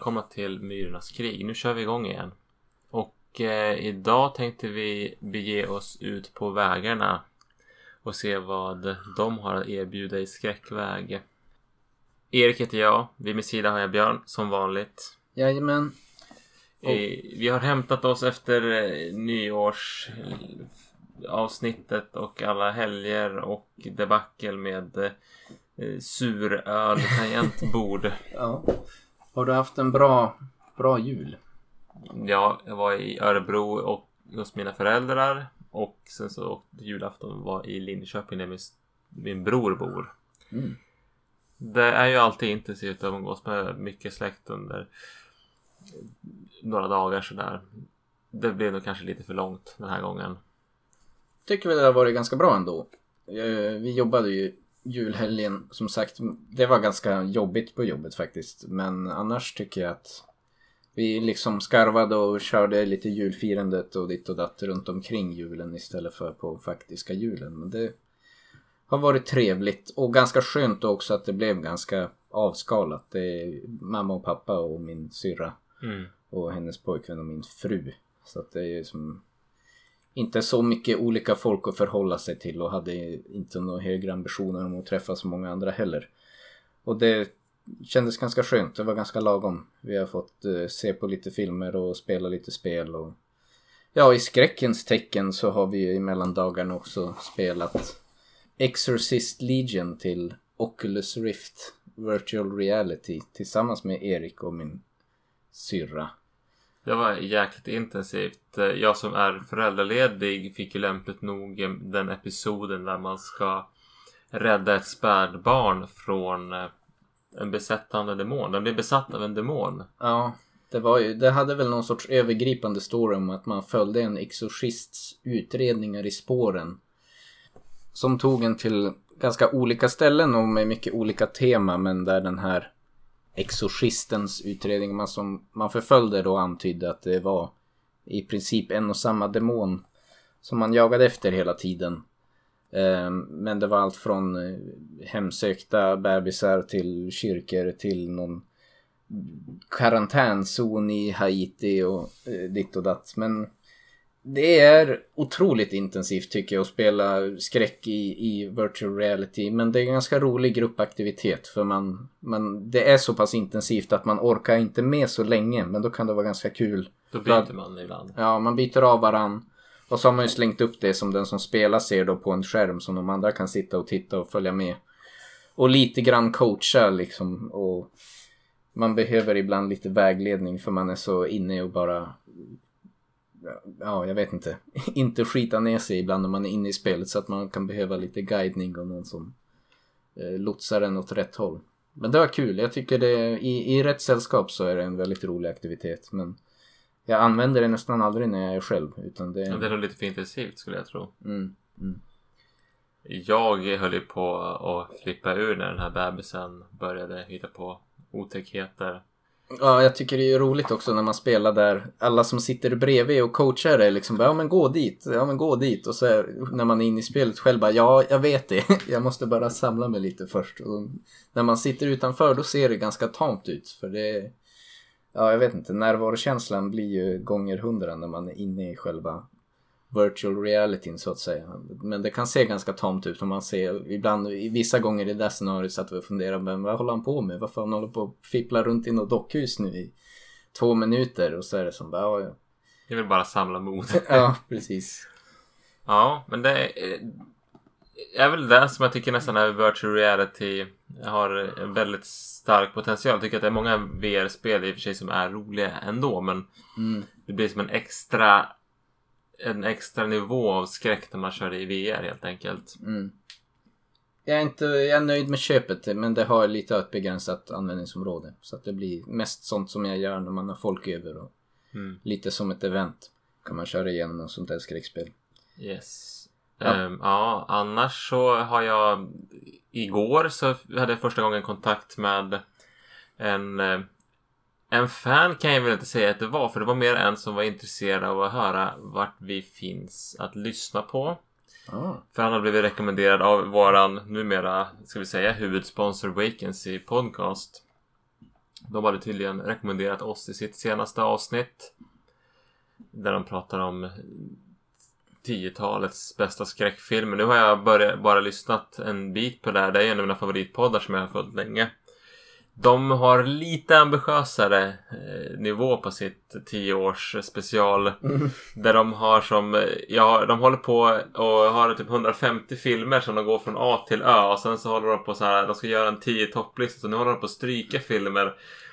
välkomna till Myrornas krig. Nu kör vi igång igen. Och eh, idag tänkte vi bege oss ut på vägarna och se vad de har att erbjuda i skräckväg. Erik heter jag. Vid min sida har jag Björn som vanligt. Jajamän. Eh, vi har hämtat oss efter eh, nyårsavsnittet och alla helger och debacle med eh, suröl tangentbord. Ja. Har du haft en bra, bra jul? Ja, jag var i Örebro och hos mina föräldrar och sen så åkte julafton var i Linköping där min, min bror bor. Mm. Det är ju alltid intensivt att umgås med mycket släkt under några dagar sådär. Det blev nog kanske lite för långt den här gången. Tycker väl det har varit ganska bra ändå. Eh, Vi jobbade ju julhelgen som sagt. Det var ganska jobbigt på jobbet faktiskt. Men annars tycker jag att vi liksom skarvade och körde lite julfirandet och ditt och datt runt omkring julen istället för på faktiska julen. Men det har varit trevligt och ganska skönt också att det blev ganska avskalat. Det är mamma och pappa och min syrra Mm. och hennes pojkvän och min fru. Så att det är som inte så mycket olika folk att förhålla sig till och hade inte några högre ambitioner om att träffa så många andra heller. Och det kändes ganska skönt, det var ganska lagom. Vi har fått eh, se på lite filmer och spela lite spel och ja, i skräckens tecken så har vi i mellandagarna också spelat Exorcist Legion till Oculus Rift Virtual Reality tillsammans med Erik och min syrra. Det var jäkligt intensivt. Eh, jag som är föräldraledig fick ju lämpligt nog eh, den episoden där man ska rädda ett spädbarn från eh, en besättande demon. Den blir besatt av en demon. Ja, det var ju, det hade väl någon sorts övergripande story om att man följde en exorcists utredningar i spåren. Som tog en till ganska olika ställen och med mycket olika tema men där den här exorcistens utredning man, som man förföljde då antydde att det var i princip en och samma demon som man jagade efter hela tiden. Ehm, men det var allt från eh, hemsökta bebisar till kyrkor till någon karantänzon i Haiti och eh, ditt och datt. Men det är otroligt intensivt tycker jag att spela skräck i, i virtual reality. Men det är en ganska rolig gruppaktivitet för man, man, det är så pass intensivt att man orkar inte med så länge. Men då kan det vara ganska kul. Då byter man ibland. Ja, man byter av varann. Och så har man ju slängt upp det som den som spelar ser då på en skärm som de andra kan sitta och titta och följa med. Och lite grann coacha liksom. Och man behöver ibland lite vägledning för man är så inne och bara... Ja, jag vet inte. inte skita ner sig ibland när man är inne i spelet så att man kan behöva lite guidning och någon som eh, lotsar en åt rätt håll. Men det var kul. Jag tycker det i, i rätt sällskap så är det en väldigt rolig aktivitet. Men jag använder det nästan aldrig när jag är själv. Utan det... Ja, Det är nog lite för intensivt skulle jag tro. Mm, mm. Jag höll ju på att flippa ur när den här bebisen började hitta på otäckheter. Ja, jag tycker det är roligt också när man spelar där alla som sitter bredvid och coachar är liksom bara, ja men gå dit, ja men gå dit. Och så är, när man är inne i spelet själv bara, ja jag vet det, jag måste bara samla mig lite först. Och när man sitter utanför då ser det ganska tamt ut. För det, ja jag vet inte, närvarokänslan blir ju gånger hundra när man är inne i själva virtual realityn så att säga. Men det kan se ganska tamt ut om man ser ibland, i vissa gånger i det där scenariot satt vi och funderade, men vad håller han på med? Varför han håller på att fippla runt i något dockhus nu i två minuter? Och så är det som bara, ja. Jag vill bara samla mod. ja precis. Ja, men det är, är väl det som jag tycker nästan är virtual reality har en väldigt stark potential. Jag tycker att det är många VR-spel i och för sig som är roliga ändå, men Mm. det blir som en extra en extra nivå av skräck när man kör det i VR helt enkelt. Mm. Jag är inte jag är nöjd med köpet men det har lite ett begränsat användningsområde. Så att det blir mest sånt som jag gör när man har folk över och Mm. lite som ett event. Kan man köra igenom något sånt där skräckspel. Yes. Ja. Ja. ja, annars så har jag igår så hade jag första gången kontakt med en, eh, en fan kan jag väl inte säga att det var, för det var mer en som var intresserad av att höra vart vi finns att lyssna på. Ah. För han har blivit rekommenderad av våran numera, ska vi säga, huvudsponsor Vacancy Podcast. De hade tydligen rekommenderat oss i sitt senaste avsnitt. Där de pratar om 10-talets bästa skräckfilmer. Nu har jag börjat, bara lyssnat en bit på det här. Det är en av mina favoritpoddar som jag har följt länge. De har lite ambitiösare eh, nivå på sitt 10-års special. Där de har som, ja, de håller på och har typ 150 filmer som de går från A till Ö. Och sen så håller de på så här, de ska göra en 10 topplista. Så nu håller de på att stryka filmer.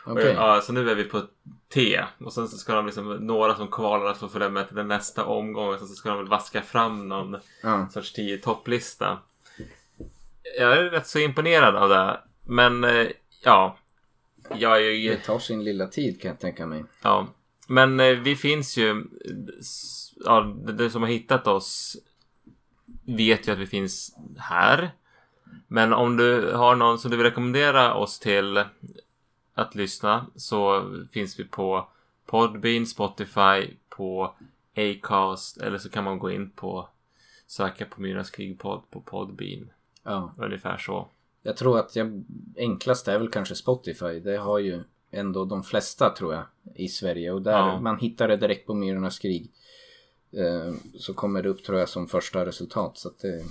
Och, Okej. ja, så nu är vi på T. Och sen så ska de liksom, några som kvalar att få följa med till den nästa omgång. Och sen så ska de väl vaska fram någon Ja. sorts 10 topplista. Jag är rätt så imponerad av det. Men eh, ja. Jag är ju... Det tar sin lilla tid kan jag tänka mig. Ja. Men eh, vi finns ju... Ja, det som har hittat oss vet ju att vi finns här. Men om du har någon som du vill rekommendera oss till att lyssna så finns vi på Podbean, Spotify, på Acast eller så kan man gå in på söka på Myrornas krigpodd på Podbean. Ja. Ungefär så. Jag tror att jag, enklast är väl kanske Spotify. Det har ju ändå de flesta tror jag i Sverige. Och där Ja. man hittar det direkt på Myrornas krig. Eh, så kommer det upp tror jag som första resultat. Så att det,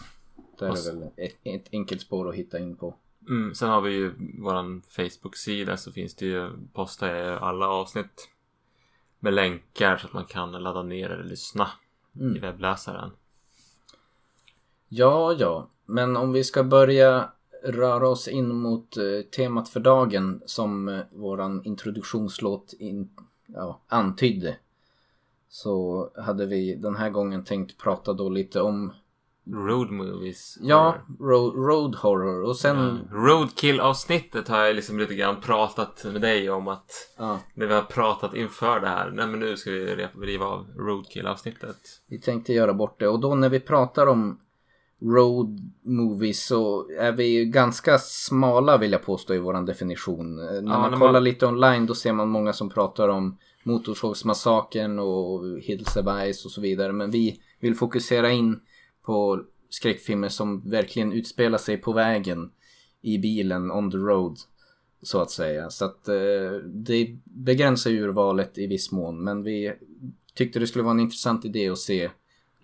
där Och är väl ett, ett enkelt spår att hitta in på. Mm, sen har vi ju våran Facebook-sida så finns det ju postar jag ju alla avsnitt med länkar så att man kan ladda ner eller lyssna i webbläsaren. Ja, ja. Men om vi ska börja röra oss in mot eh, temat för dagen som eh, våran introduktionslåt in, ja, antydde. Så hade vi den här gången tänkt prata då lite om Road movies. Ja, road, road horror och sen... Ja. Roadkill-avsnittet har jag liksom lite grann pratat med dig om att Ja, när vi har pratat inför det här. Nej men nu ska vi riva av Roadkill-avsnittet. vi tänkte göra bort det och då när vi pratar om road movies så är vi ju ganska smala vill jag påstå i våran definition. Eh, När man när kollar man- lite online då ser man många som pratar om Motorsågsmassakern och Hills of Ice och så vidare. Men vi vill fokusera in på skräckfilmer som verkligen utspelar sig på vägen i bilen on the road. Så att säga. Så att eh, det begränsar urvalet i viss mån. Men vi tyckte det skulle vara en intressant idé att se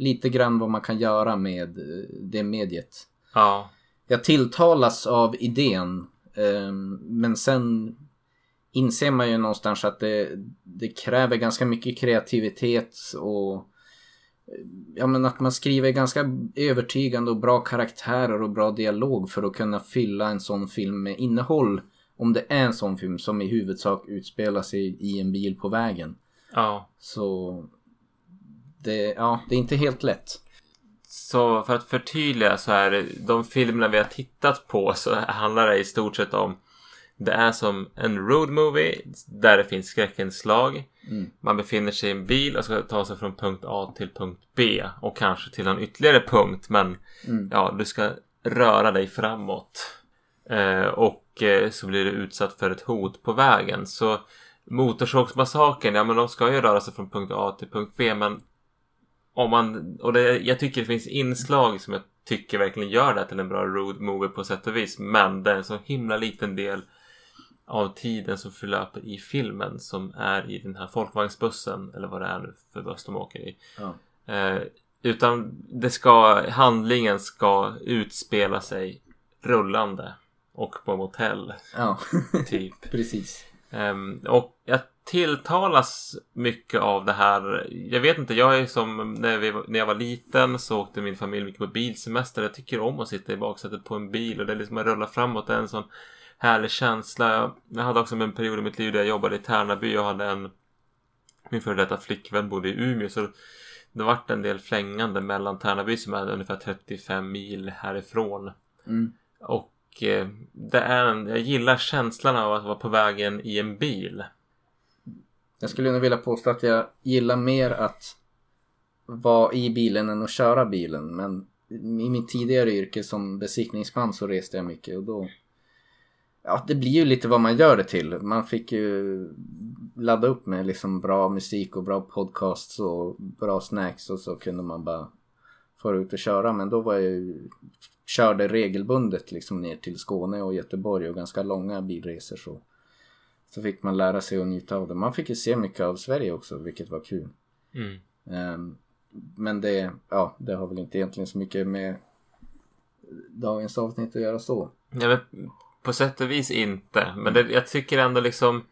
lite grann vad man kan göra med eh, det mediet. Ja. Jag tilltalas av idén. eh, Men sen inser man ju någonstans att det, det kräver ganska mycket kreativitet och eh, ja, men att man skriver ganska övertygande och bra karaktärer och bra dialog för att kunna fylla en sån film med innehåll. Om det är en sån film som i huvudsak utspelar sig i en bil på vägen. Ja. Så det, ja, det är inte helt lätt. Så för att förtydliga så är de filmerna vi har tittat på så handlar det i stort sett om det är som en road movie där det finns skräckinslag. Mm. Man befinner sig i en bil och ska ta sig från punkt A till punkt B och kanske till en ytterligare punkt. Men Mm. ja, du ska röra dig framåt. Eh, och eh, så blir du utsatt för ett hot på vägen. Så Motorsågsmassakern, ja men de ska ju röra sig från punkt A till punkt B. Men om man, och det, jag tycker det finns inslag som jag tycker verkligen gör det till en bra road movie på sätt och vis. Men det är en så himla liten del av tiden som förlöper i filmen som är i den här folkvagnsbussen eller vad det är nu för buss de åker i. Ja. Eh, utan det ska, handlingen ska utspela sig rullande och på motell Ja, typ. precis. Ehm, och jag tilltalas mycket av det här. Jag vet inte, jag är som när, vi, när jag var liten så åkte min familj mycket på bilsemester. Jag tycker om att sitta i baksätet på en bil och det är liksom att rulla framåt. Det är en sån härlig känsla. Jag, hade också en period i mitt liv där jag jobbade i Tärnaby och hade en min före detta flickvän bodde i Umeå så det vart en del flängande mellan Tärnaby som är ungefär 35 mil härifrån. Mm. Och Eh, det är en, jag gillar känslan av att vara på vägen i en bil. Jag skulle nog vilja påstå att jag gillar mer att vara i bilen än att köra bilen. Men i mitt tidigare yrke som besiktningsman så reste jag mycket och då... Ja, det blir ju lite vad man gör det till. Man fick ju ladda upp med liksom bra musik och bra podcasts och bra snacks och så kunde man bara fara ut och köra. Men då var jag ju, körde regelbundet liksom ner till Skåne och Göteborg och ganska långa bilresor så. Så fick man lära sig att njuta av det. Man fick ju se mycket av Sverige också vilket var kul. Mm. Ehm, men det, ja, det har väl inte egentligen så mycket med dagens avsnitt att göra så. Ja, men på sätt och vis inte. Men det, jag tycker ändå liksom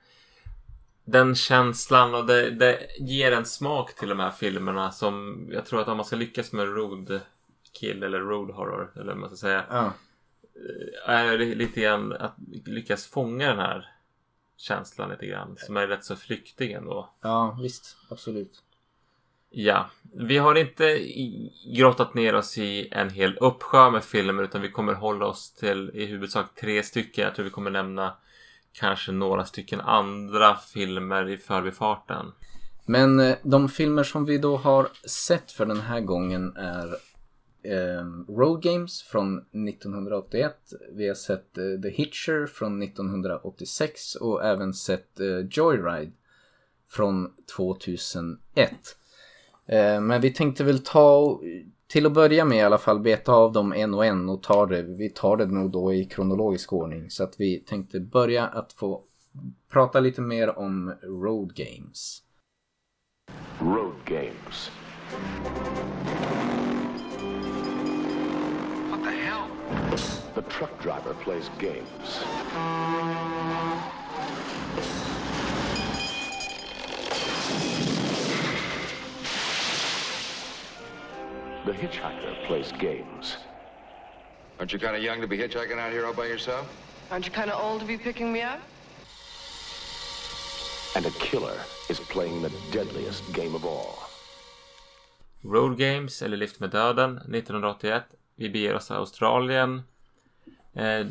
den känslan och det, det ger en smak till de här filmerna som jag tror att om man ska lyckas med road kill eller road horror eller vad man ska säga Ja, är det lite grann att lyckas fånga den här känslan lite grann som är rätt så flyktig ändå. ja visst, absolut. Ja, vi har inte grottat ner oss i en hel uppsjö med filmer utan vi kommer hålla oss till i huvudsak tre stycken. Jag tror vi kommer nämna kanske några stycken andra filmer i förbifarten. Men eh, de filmer som vi då har sett för den här gången är eh, Road Games från 1981. Vi har sett eh, The Hitcher från 1986 och även sett eh, Joyride från 2001. Eh, men vi tänkte väl ta, och- till att börja med i alla fall, beta av dem en och en och tar det. Vi tar det nog då i kronologisk ordning. Så att vi tänkte börja att få prata lite mer om Road Games. Road games. The truck driver plays games. The hitchhiker plays games. Aren't you kind of young to be hitchhiking out here all by yourself? Aren't you kind of old to be picking me up? And a killer is playing the deadliest game of all. Road Games eller Lift med döden 1981. Vi beger oss till Australien. Eh,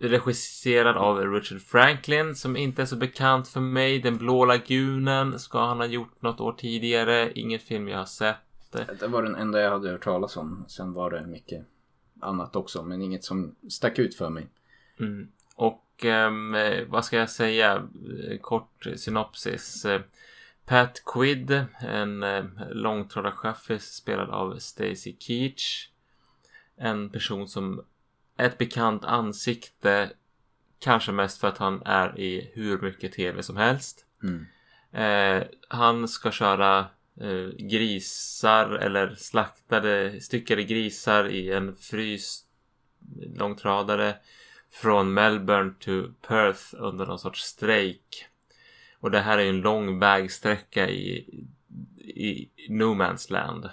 regisserad av Richard Franklin som inte är så bekant för mig. Den blå lagunen ska han ha gjort något år tidigare. Ingen film jag har sett. Det var den enda jag hade hört talas om. Sen var det mycket annat också, men inget som stack ut för mig. Mm. Och eh, vad ska jag säga? Kort synopsis. Pat Quid, en eh, långtradarchaffis spelad av Stacy Keach. En person som ett bekant ansikte. Kanske mest för att han är i hur mycket tv som helst. Mm. Eh, han ska köra eh, grisar eller slaktade styckade grisar i en fryst långtradare från Melbourne till Perth under någon sorts strejk. Och det här är en lång vägsträcka i, i No Man's Land.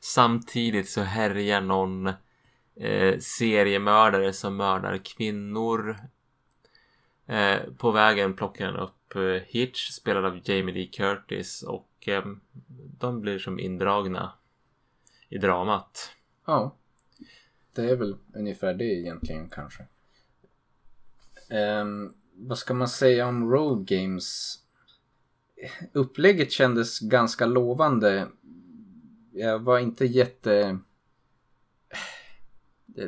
Samtidigt så härjar någon eh, seriemördare som mördar kvinnor. Eh, på vägen plockar han upp eh, Hitch spelad av Jamie Lee Curtis och eh, de blir som indragna i dramat. Ja. Det är väl ungefär det egentligen kanske. Um, vad ska man säga om Road Games? Upplägget kändes ganska lovande. Jag var inte jätte...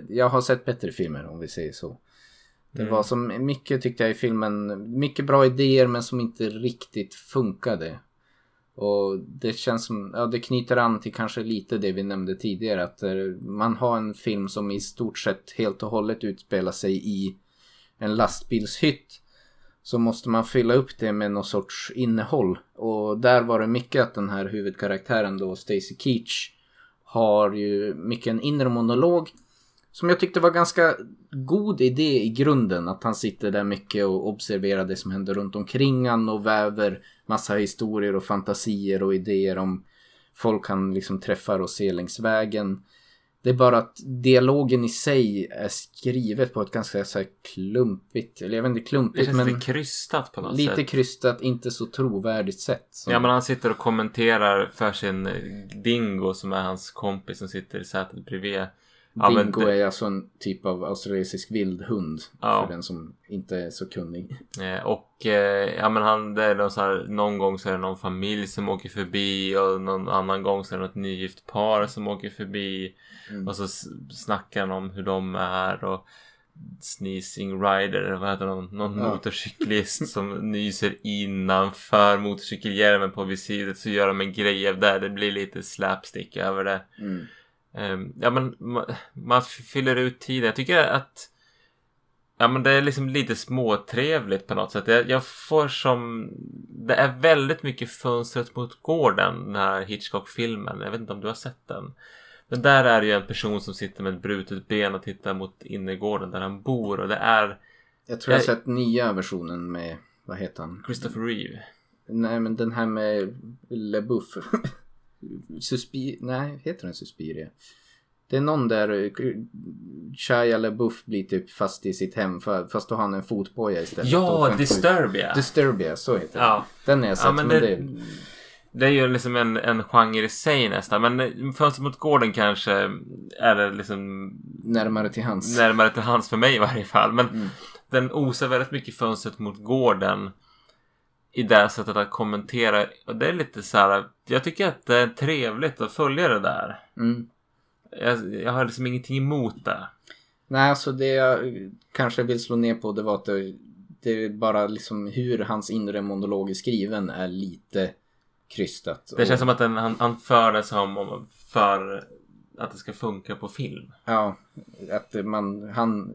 Jag har sett bättre filmer om vi säger så. Det var som mycket tyckte jag i filmen, mycket bra idéer men som inte riktigt funkade. Och det känns som, ja det knyter an till kanske lite det vi nämnde tidigare att eh, man har en film som i stort sett helt och hållet utspelar sig i en lastbilshytt. Så måste man fylla upp det med någon sorts innehåll. Och där var det mycket att den här huvudkaraktären då, Stacy Keach, har ju mycket en inre monolog. Som jag tyckte var ganska god idé i grunden. Att han sitter där mycket och observerar det som händer runt omkring han och väver massa historier och fantasier och idéer om folk han liksom träffar och ser längs vägen. Det är bara att dialogen i sig är skrivet på ett ganska så klumpigt, eller jag vet inte Det klumpigt känns men lite krystat på något lite sätt. krystat, inte så trovärdigt sätt. som- Ja men han sitter och kommenterar för sin eh, Dingo som är hans kompis som sitter i sätet bredvid. Ja, Dingo det- är alltså en typ av australisk vildhund. Ja. För den som inte är så kunnig. Eh, Och eh, ja men han, det är någon, så här, någon gång så är det någon familj som åker förbi och någon annan gång så är det något nygift par som åker förbi. Mm. Och så snackar han om hur de är och sneezing rider, eller vad heter någon, någon Ja. motorcyklist som nyser innanför motorcykelhjälmen på visiret så gör de en grej av det. Det blir lite slapstick över det. Mm. Ehm, ja men man, fyller ut tiden. Jag tycker att Ja men det är liksom lite småtrevligt på något sätt. Jag, jag får som... Det är väldigt mycket fönstret mot gården, den här Hitchcock-filmen. Jag vet inte om du har sett den. Men där är det ju en person som sitter med ett brutet ben och tittar mot innergården där han bor. Och det är Jag tror jag har Jag- sett nya versionen med, vad heter han? Christopher Reeve. Nej men den här med LeBuff. Suspi... Nej, heter den Suspiria? Det är någon där eh, Shia LeBuff blir typ fast i sitt hem fast då har han en fotboja istället. Ja, Disturbia. Disturbia, så heter Ja. den. Den har jag sett. Ja, men men det... det, det är ju liksom en, en genre i sig nästan. Men eh, Fönstret mot gården kanske är det liksom närmare till hans. närmare till hands för mig i varje fall. Men Mm. den osar väldigt mycket Fönstret mot gården i det sättet att kommentera. Och det är lite så här. Jag tycker att det är trevligt att följa det där. Mm. Jag, jag har liksom ingenting emot det. Nej, alltså det jag kanske vill slå ner på det var att det, det är bara liksom hur hans inre monolog är skriven är lite krystat. Det Och- känns som att den, han, han för det som om för att det ska funka på film. Ja, att man, han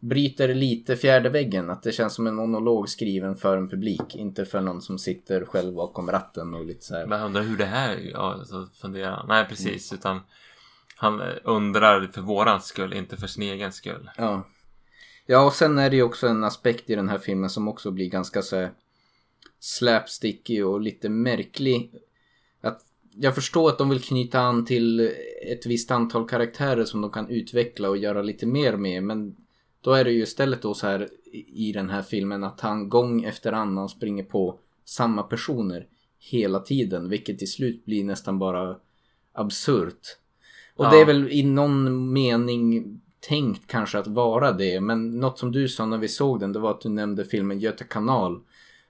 bryter lite fjärde väggen. Att det känns som en monolog skriven för en publik. Inte för någon som sitter själv bakom ratten och lite så här. Men jag undrar hur det här, ja, så funderar han. Nej, precis. Utan han eh, undrar för våran skull, inte för sin egen skull. Ja. Ja, och sen är det ju också en aspekt i den här filmen som också blir ganska så här slapsticky och lite märklig. Att jag förstår att de vill knyta an till ett visst antal karaktärer som de kan utveckla och göra lite mer med. Men då är det ju istället då så här i den här filmen att han gång efter annan springer på samma personer hela tiden. Vilket till slut blir nästan bara absurt. Och Ja. det är väl i någon mening tänkt kanske att vara det. Men något som du sa när vi såg den, det var att du nämnde filmen Göta kanal.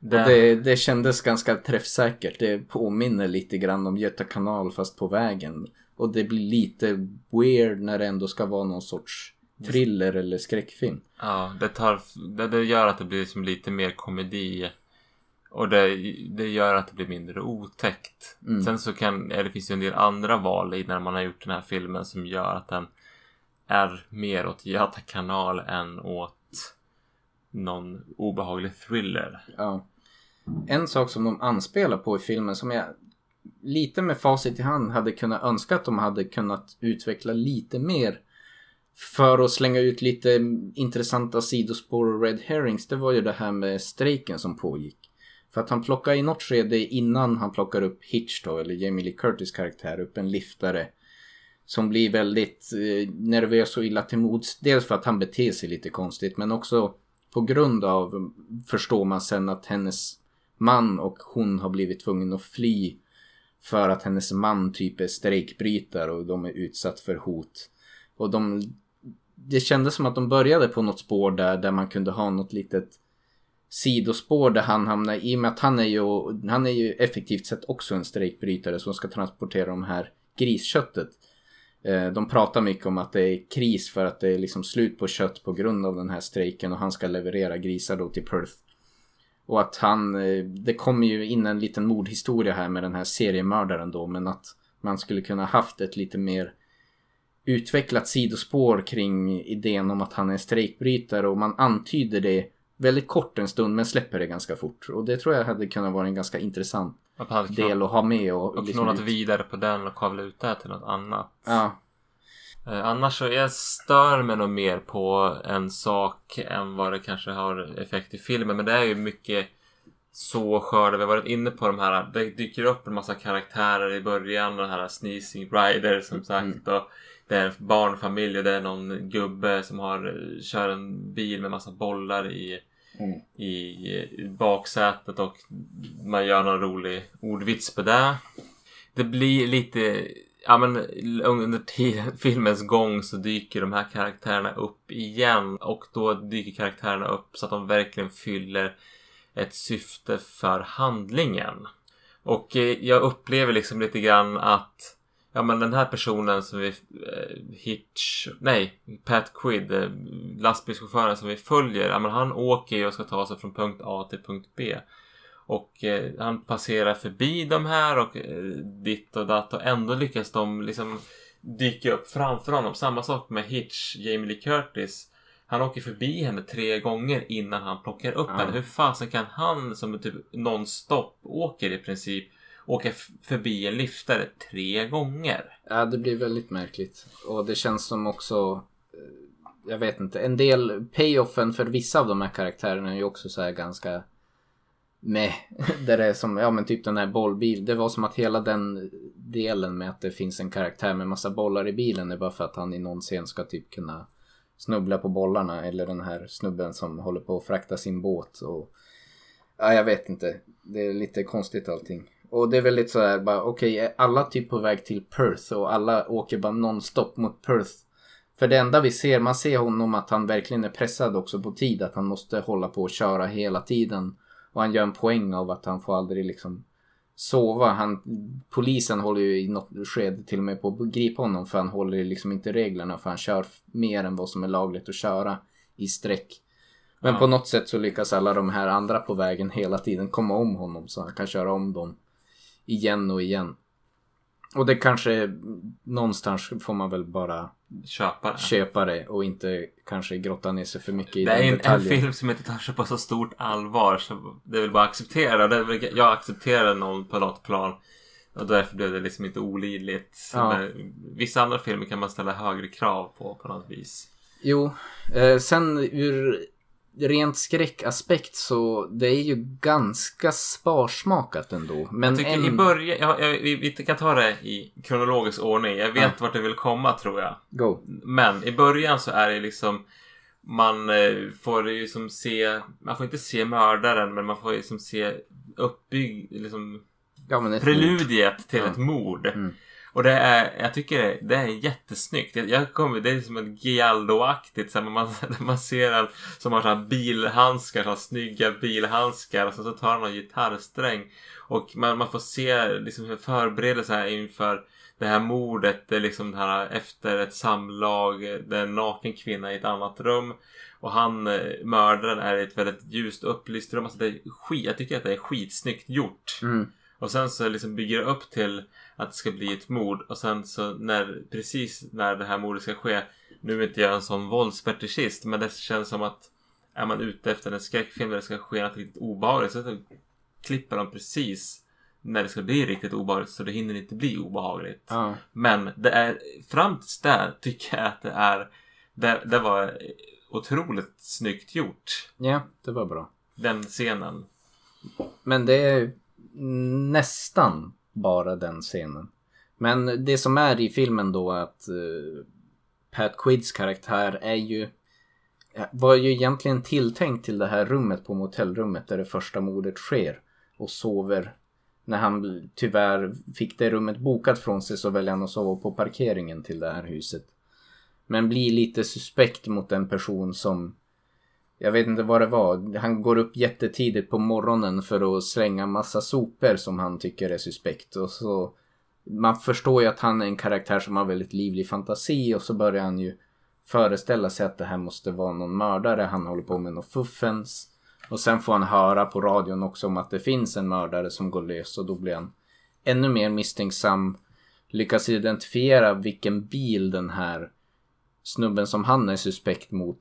Och det, det kändes ganska träffsäkert. Det påminner lite grann om Göta kanal fast på vägen. Och det blir lite weird när det ändå ska vara någon sorts thriller eller skräckfilm. Ja, det, tar, det, det gör att det blir liksom lite mer komedi. Och det, det gör att det blir mindre otäckt. Mm. Sen så kan, ja, det finns ju en del andra val i när man har gjort den här filmen som gör att den är mer åt Göta kanal än åt någon obehaglig thriller. Ja. En sak som de anspelar på i filmen som jag lite med facit i hand hade kunnat önska att de hade kunnat utveckla lite mer för att slänga ut lite intressanta sidospår och red herrings det var ju det här med strejken som pågick. För att han plockar i något skede innan han plockar upp Hitch då, eller Jamie Lee Curtis karaktär, upp en liftare. Som blir väldigt eh, nervös och illa till mods. Dels för att han beter sig lite konstigt men också på grund av, förstår man sen att hennes man och hon har blivit tvungen att fly. För att hennes man typ är strejkbrytare och de är utsatt för hot. Och de, det kändes som att de började på något spår där, där man kunde ha något litet sidospår där han hamnar i och med att han är ju, han är ju effektivt sett också en strejkbrytare som ska transportera de här grisköttet. Eh, de pratar mycket om att det är kris för att det är liksom slut på kött på grund av den här strejken och han ska leverera grisar då till Perth. Och att han, eh, det kommer ju in en liten mordhistoria här med den här seriemördaren då men att man skulle kunna haft ett lite mer utvecklat sidospår kring idén om att han är strejkbrytare och man antyder det väldigt kort en stund men släpper det ganska fort. Och det tror jag hade kunnat vara en ganska intressant Att del att ha med och, och liksom knålat ut- vidare på den och kavla ut det här till något annat. Ja, Eh, annars så jag stör mig nog mer på en sak än vad det kanske har effekt i filmen. Men det är ju mycket så skörda. Vi har varit inne på de här. Det dyker upp en massa karaktärer i början. Den här Sneezing Rider som sagt. Och det är en barnfamilj och det är någon gubbe som har, kör en bil med massa bollar i, Mm. i, i baksätet. Och man gör någon rolig ordvits på det. Det blir lite Ja men under tiden, filmens gång så dyker de här karaktärerna upp igen och då dyker karaktärerna upp så att de verkligen fyller ett syfte för handlingen. Och eh, jag upplever liksom lite grann att Ja men den här personen som vi... Eh, Hitch... Nej, Pat Quid. Eh, lastbilschauffören som vi följer. Ja men han åker ju och ska ta sig från punkt A till punkt B. Och eh, han passerar förbi de här och eh, ditt och datt och ändå lyckas de liksom dyka upp framför honom. Samma sak med Hitch, Jamie Lee Curtis. Han åker förbi henne tre gånger innan han plockar upp Ja. henne. Hur fasen kan han som typ non-stop åker i princip åka förbi en liftare tre gånger? Ja, det blir väldigt märkligt. Och det känns som också... Eh, jag vet inte. En del payoffen för vissa av de här karaktärerna är ju också så här ganska... Med. Där det är som, ja men typ den här bollbil. Det var som att hela den delen med att det finns en karaktär med massa bollar i bilen är bara för att han i någon scen ska typ kunna snubbla på bollarna. Eller den här snubben som håller på att frakta sin båt. Och, ja, jag vet inte. Det är lite konstigt allting. Och det är väldigt så här bara okej, är alla typ på väg till Perth och alla åker bara nonstop mot Perth. För det enda vi ser, man ser honom att han verkligen är pressad också på tid. Att han måste hålla på och köra hela tiden. Och han gör en poäng av att han får aldrig liksom sova. Han, polisen håller ju i något skede till och med på att gripa honom för han håller liksom inte reglerna för han kör mer än vad som är lagligt att köra i sträck. Men Ja. på något sätt så lyckas alla de här andra på vägen hela tiden komma om honom så han kan köra om dem igen och igen. Och det kanske någonstans får man väl bara Köpa det. köpa det och inte kanske grotta ner sig för mycket i Det är den en, en film som inte tar sig på så stort allvar så det är väl bara acceptera. Det är väl, jag accepterar någon på något plan. Och därför blev det liksom inte olidligt. Ja. Vissa andra filmer kan man ställa högre krav på på något vis. Jo, eh, sen ur rent skräckaspekt så det är ju ganska sparsmakat ändå. Men Jag tycker en... i början, ja, ja, vi, vi kan ta det i kronologisk ordning. Jag vet vart du vill komma tror jag. Go. Men i början så är det liksom man eh, får ju som se, man får inte se mördaren men man får ju som se uppbygg, liksom Ja, preludiet till Ja. ett mord. Mm. Och det är, jag tycker det, är jättesnyggt. Jag, jag kommer, det är som ett Giallo-aktigt. Här, man, man ser en som har så här bilhandskar, så här snygga bilhandskar. Och så, så tar han en gitarrsträng. Och man, man får se liksom förberedelser inför det här mordet. Det är liksom det här efter ett samlag. Det är en naken kvinna i ett annat rum. Och han, eh, mördaren, är i ett väldigt ljust upplyst rum. Alltså det är skit, jag tycker att det är skitsnyggt gjort. Mm. Och sen så liksom bygger det upp till att det ska bli ett mord. Och sen så när, precis när det här mordet ska ske. Nu är inte jag en sån våldsfetischist. Men det känns som att är man ute efter en skräckfilm där det ska ske något riktigt obehagligt. Så klipper de precis när det ska bli riktigt obehagligt. Så det hinner inte bli obehagligt. Ja. Men det är fram tills där tycker jag att det är. Det, det var otroligt snyggt gjort. ja, det var bra. Den scenen. Men det är nästan bara den scenen. Men det som är i filmen då är att uh, Pat Quids karaktär är ju eh, var ju egentligen tilltänkt till det här rummet på motellrummet där det första mordet sker och sover. När han tyvärr fick det rummet bokat från sig så väljer han att sova på parkeringen till det här huset. Men blir lite suspekt mot en person som jag vet inte vad det var. Han går upp jättetidigt på morgonen för att slänga massa sopor som han tycker är suspekt. Och så man förstår ju att han är en karaktär som har väldigt livlig fantasi och så börjar han ju föreställa sig att det här måste vara någon mördare. Han håller på med något fuffens. Och sen får han höra på radion också om att det finns en mördare som går lös och då blir han ännu mer misstänksam. Lyckas identifiera vilken bil den här snubben som han är suspekt mot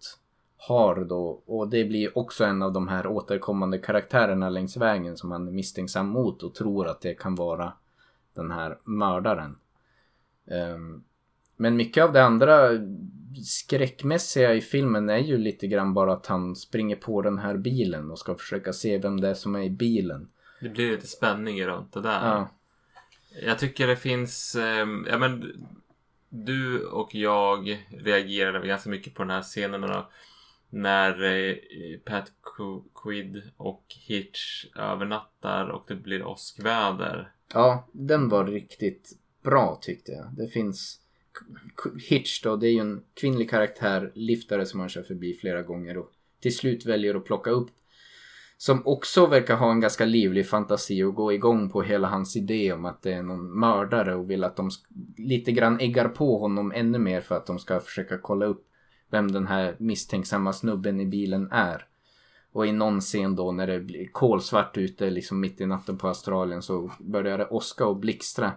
har då. Och det blir också en av de här återkommande karaktärerna längs vägen som han är misstänksam mot och tror att det kan vara den här mördaren. Ehm, men mycket av det andra skräckmässiga i filmen är ju lite grann bara att han springer på den här bilen och ska försöka se vem det är som är i bilen. Det blir lite spänning runt det där. Ja. Jag tycker det finns, ehm, ja men du och jag reagerade ganska mycket på den här scenen då, när eh, Pat Quid och Hitch övernattar och det blir åskväder. Ja, den var riktigt bra tyckte jag. Det finns Hitch då, det är ju en kvinnlig karaktär, liftare som han kör förbi flera gånger och till slut väljer att plocka upp Som också verkar ha en ganska livlig fantasi och gå igång på hela hans idé om att det är någon mördare och vill att de lite grann äggar på honom ännu mer för att de ska försöka kolla upp vem den här misstänksamma snubben i bilen är. Och i någon scen då när det blir kolsvart ute liksom mitt i natten på Australien så börjar det åska och blixtra.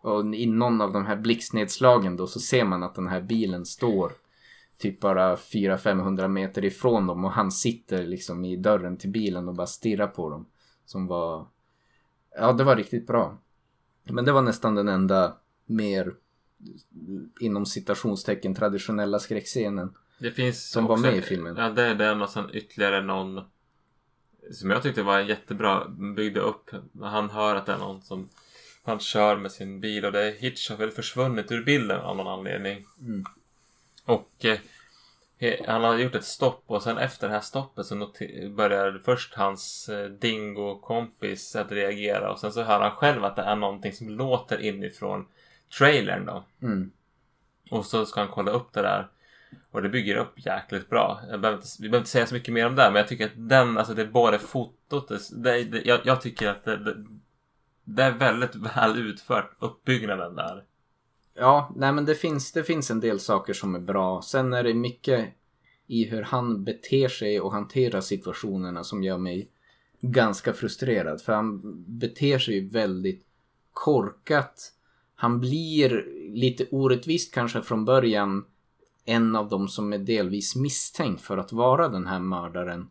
Och i någon av de här blixtnedslagen då så ser man att den här bilen står typ bara 400-500 meter ifrån dem och han sitter liksom i dörren till bilen och bara stirrar på dem. Som var... Ja, det var riktigt bra. Men det var nästan den enda mer inom citationstecken traditionella skräckscenen. Det finns Som var också- med i filmen. Ja, det är den och sen ytterligare någon som jag tyckte var jättebra. Byggde upp. Han hör att det är någon som han kör med sin bil och det är Hitch har väl försvunnit ur bilden av någon anledning. Mm. Och eh, han har gjort ett stopp och sen efter det här stoppet så börjar först hans eh, dingo-kompis att reagera och sen så hör han själv att det är någonting som låter inifrån trailern då. Mm. Och så ska han kolla upp det där. Och det bygger upp jäkligt bra. Jag behöver inte, vi behöver inte säga så mycket mer om det. Men jag tycker att den, alltså det är både fotot. Det, det, jag, jag tycker att det, det, det är väldigt väl utfört. Uppbyggnaden där. Ja, nej men det finns, det finns en del saker som är bra. Sen är det mycket i hur han beter sig och hanterar situationerna som gör mig ganska frustrerad. För han beter sig väldigt korkat. Han blir lite orättvist kanske från början en av dem som är delvis misstänkt för att vara den här mördaren.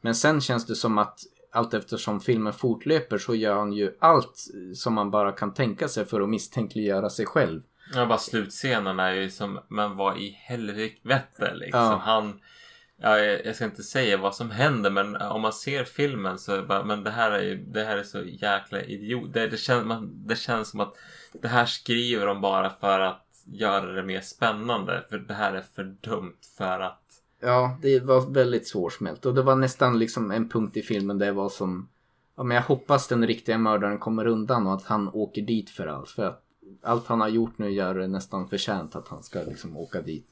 Men sen känns det som att allt eftersom filmen fortlöper så gör han ju allt som man bara kan tänka sig för att misstänkliggöra sig själv. Ja, bara slutscenen är ju som, men vad i helvete liksom. Ja. Han, ja, jag ska inte säga vad som händer men eh, om man ser filmen så är det bara, men det här är ju, det här är så jäkla idiot. Det, det, känns, man, det känns som att det här skriver de bara för att göra det mer spännande. För det här är för dumt för att Ja, det var väldigt svårsmält och det var nästan liksom en punkt i filmen där det var som Ja men jag hoppas den riktiga mördaren kommer undan och att han åker dit för allt. För att allt han har gjort nu gör det nästan förtjänt att han ska liksom åka dit.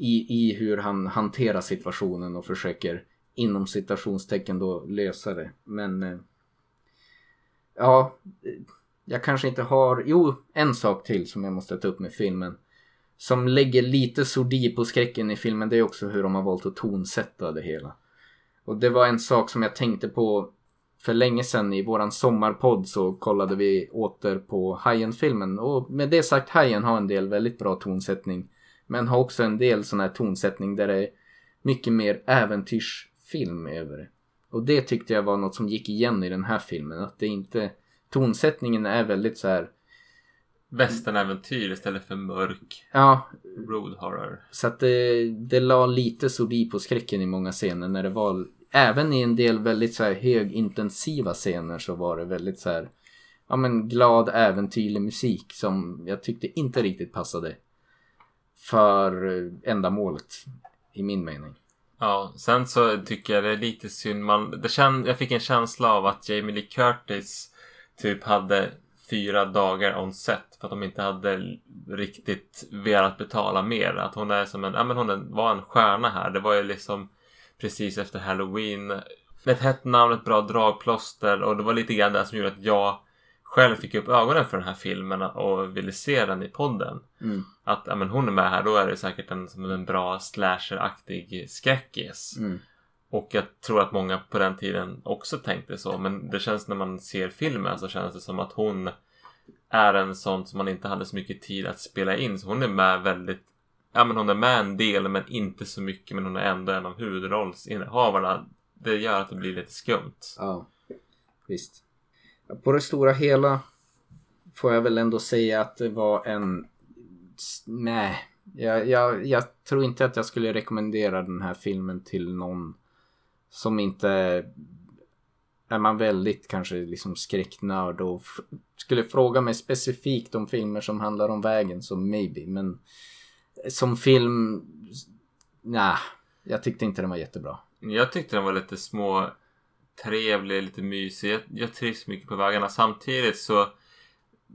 I, I hur han hanterar situationen och försöker inom citationstecken då lösa det. Men eh, Ja, jag kanske inte har... Jo, en sak till som jag måste ta upp med filmen. Som lägger lite sordi på skräcken i filmen det är också hur de har valt att tonsätta det hela. Och det var en sak som jag tänkte på för länge sedan i våran sommarpodd så kollade vi åter på Hajen-filmen. Och med det sagt, Hajen har en del väldigt bra tonsättning. Men har också en del sån här tonsättning där det är mycket mer äventyrsfilm över det. Och det tyckte jag var något som gick igen i den här filmen. Att det inte... Tonsättningen är väldigt så här... västernäventyr istället för mörk Ja, road horror. Så att det, det la lite sordi på skräcken i många scener när det var Även i en del väldigt så här högintensiva scener så var det väldigt så här Ja men glad äventyrlig musik som jag tyckte inte riktigt passade för ändamålet I min mening Ja, sen så tycker jag det är lite synd. Man, det känd, jag fick en känsla av att Jamie Lee Curtis typ hade fyra dagar on set för att de inte hade riktigt velat betala mer. Att hon är som en, ja men hon var en stjärna här. Det var ju liksom precis efter Halloween. Ett hett namn, ett bra dragplåster och det var lite grann det som gjorde att jag själv fick upp ögonen för den här filmen och ville se den i podden. Mm. Att ja, men hon är med här, då är det säkert en, som en bra slasher-aktig skräckis. Mm. Och jag tror att många på den tiden också tänkte så. Men det känns när man ser filmen så känns det som att hon är en sån som man inte hade så mycket tid att spela in. Så hon är med väldigt Ja men hon är med en del men inte så mycket men hon är ändå en av huvudrollsinnehavarna. Det gör att det blir lite skumt. Ja, visst. På det stora hela får jag väl ändå säga att det var en... Nej, jag, jag, jag tror inte att jag skulle rekommendera den här filmen till någon som inte... Är man väldigt kanske liksom skräcknörd och skulle fråga mig specifikt om filmer som handlar om vägen så maybe. Men som film... Nej, jag tyckte inte den var jättebra. Jag tyckte den var lite små trevlig, lite mysig. Jag, jag trivs mycket på vägarna. Samtidigt så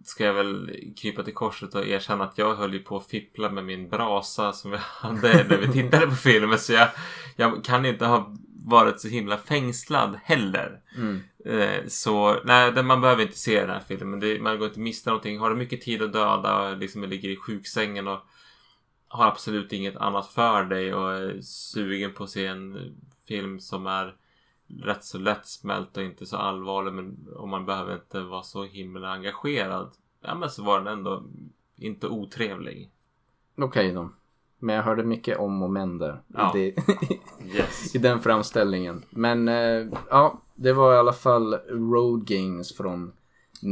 ska jag väl krypa till korset och erkänna att jag höll ju på att fippla med min brasa som jag hade när vi tittade på filmen. Så jag, jag kan inte ha varit så himla fängslad heller. Mm. Eh, så nej, man behöver inte se den här filmen. Det, man går inte miste någonting. Har du mycket tid att döda och liksom ligger i sjuksängen och har absolut inget annat för dig och är sugen på att se en film som är rätt så lättsmält och inte så allvarlig men och man behöver inte vara så himla engagerad. Ja men så var den ändå inte otrevlig. Okej då. Men jag hörde mycket om och men där. Ja. I, det, Yes. I den framställningen. Men eh, ja, det var i alla fall Road Games från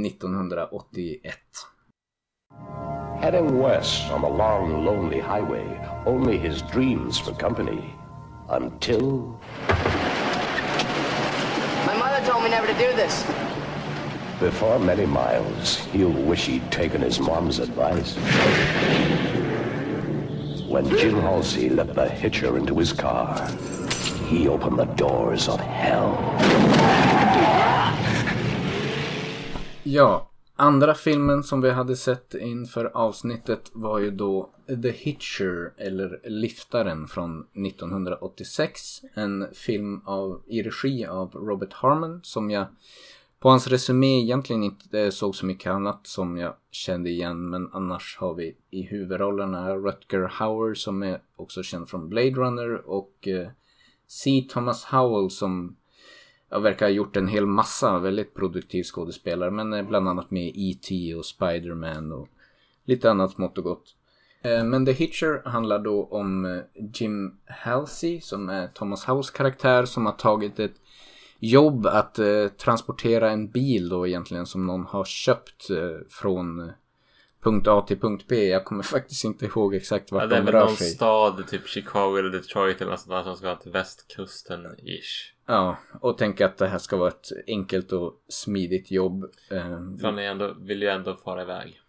1981. Heading west on the long, lonely highway, only his dreams for company. Until told me never to do this. before many miles, he'll wish he'd taken his mom's advice. When Jim Halsey let the hitcher into his car, he opened the doors of hell. Ja, andra filmen som vi hade sett inför avsnittet var ju då The Hitcher eller Liftaren från 1986. En film av, i regi av Robert Harmon som jag på hans resumé egentligen inte eh, såg så mycket annat som jag kände igen. Men annars har vi i huvudrollerna Rutger Hauer som är också känd från Blade Runner och eh, C. Thomas Howell som jag verkar ha gjort en hel massa väldigt produktiv skådespelare men eh, bland annat med E.T. och Spider-Man och lite annat smått och gott. Eh, men The Hitcher handlar då om eh, Jim Halsey som är Thomas Howells karaktär som har tagit ett jobb att eh, transportera en bil då egentligen som någon har köpt eh, från eh, punkt A till punkt B. Jag kommer faktiskt inte ihåg exakt vart Ja, det är de väl rör någon sig. stad, typ Chicago eller Detroit eller något sånt där som ska till västkusten-ish. Ja, och tänka att det här ska vara ett enkelt och smidigt jobb. Eh, För han ändå, vill ju ändå fara iväg.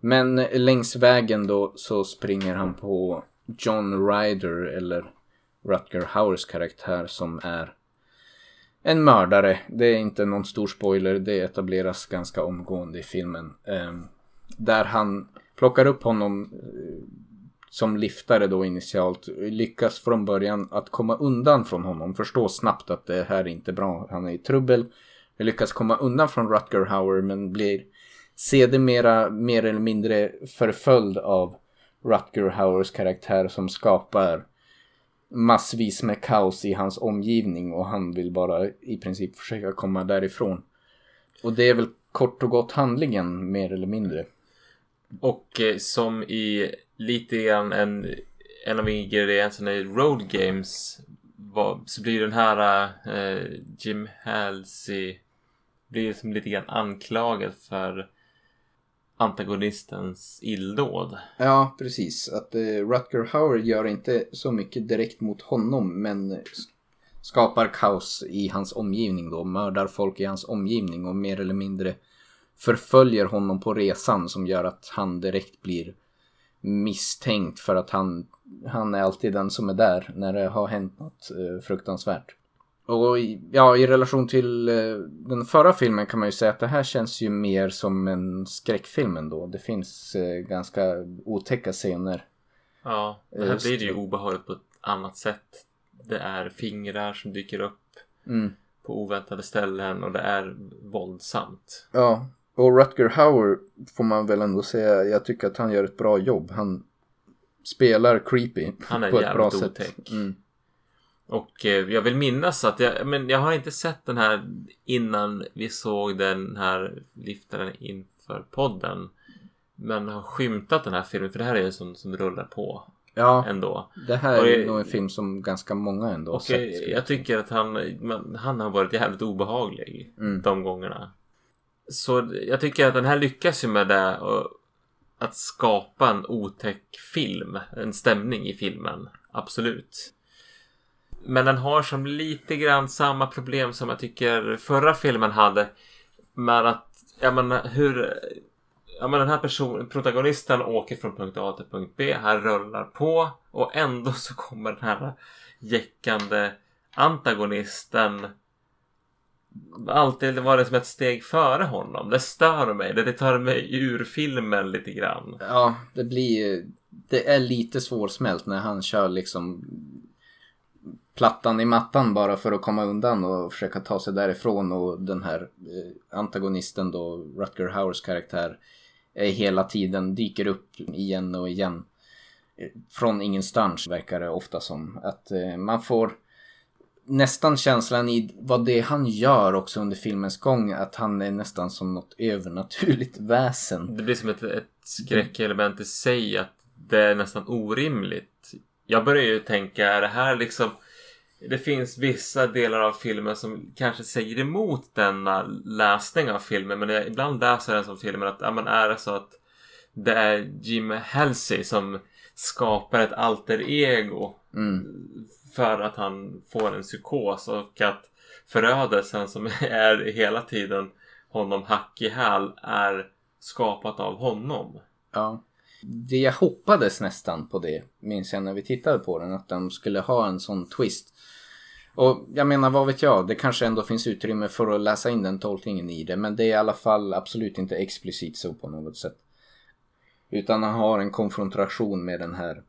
Men längs vägen då så springer han på John Ryder eller Rutger Hauers karaktär som är en mördare. Det är inte någon stor spoiler, det etableras ganska omgående i filmen. Ehm, där han plockar upp honom eh, som liftare då initialt. Lyckas från början att komma undan från honom. Förstår snabbt att det här är inte bra, han är i trubbel. Lyckas komma undan från Rutger Hauer men blir sedermera mer eller mindre förföljd av Rutger Hauers karaktär som skapar massvis med kaos i hans omgivning och han vill bara i princip försöka komma därifrån. Och det är väl kort och gott handlingen mer eller mindre. Och eh, som i lite grann en, en av ingredienserna i Road Games var, så blir den här eh, Jim Halsey blir som lite grann anklagad för antagonistens illdåd. Ja, precis. Att eh, Rutger Hauer gör inte så mycket direkt mot honom men skapar kaos i hans omgivning då. Mördar folk i hans omgivning och mer eller mindre förföljer honom på resan som gör att han direkt blir misstänkt för att han, han är alltid den som är där när det har hänt något eh, fruktansvärt. Och i, ja, i relation till eh, den förra filmen kan man ju säga att det här känns ju mer som en skräckfilm ändå. Det finns eh, ganska otäcka scener. Ja, det här blir det ju obehagligt på ett annat sätt. Det är fingrar som dyker upp Mm. på oväntade ställen och det är våldsamt. Ja, och Rutger Hauer får man väl ändå säga, jag tycker att han gör ett bra jobb. Han spelar creepy Han är på ett bra jävligt sätt. otäck. Mm. Och eh, jag vill minnas att jag, men jag har inte sett den här innan vi såg den här liftaren inför podden. Men har skymtat den här filmen för det här är ju som, som rullar på Ja, ändå. det här Och är nog en film som ganska många ändå har sett. jag, jag tycker att han, han har varit jävligt obehaglig Mm. de gångerna. Så jag tycker att den här lyckas ju med det och att skapa en otäck film, en stämning i filmen. Absolut. Men den har som lite grann samma problem som jag tycker förra filmen hade. Med att, jag menar hur... Ja men den här personen, protagonisten åker från punkt A till punkt B. Han rullar på och ändå så kommer den här jäckande antagonisten alltid varit som ett steg före honom. Det stör mig. Det tar mig ur filmen lite grann. Ja, det blir Det är lite svårsmält när han kör liksom plattan i mattan bara för att komma undan och försöka ta sig därifrån och den här eh, antagonisten då, Rutger Hauers karaktär, är hela tiden dyker upp igen och igen. Eh, från ingenstans verkar det ofta som. Att eh, man får nästan känslan i vad det han gör också under filmens gång, att han är nästan som något övernaturligt väsen. Det blir som ett, ett skräckelement i sig att det är nästan orimligt. Jag börjar ju tänka, är det här liksom... Det finns vissa delar av filmen som kanske säger emot denna läsning av filmen. Men jag, ibland läser jag den som filmen att, ja men är det så att det är Jim Halsey som skapar ett alter ego. För att han får en psykos och att förödelsen som är hela tiden honom hack i häl är skapat av honom. Ja. Det jag hoppades nästan på det, minns jag när vi tittade på den, att de skulle ha en sån twist. Och jag menar, vad vet jag, det kanske ändå finns utrymme för att läsa in den tolkningen i det, men det är i alla fall absolut inte explicit så på något sätt. Utan han har en konfrontation med den här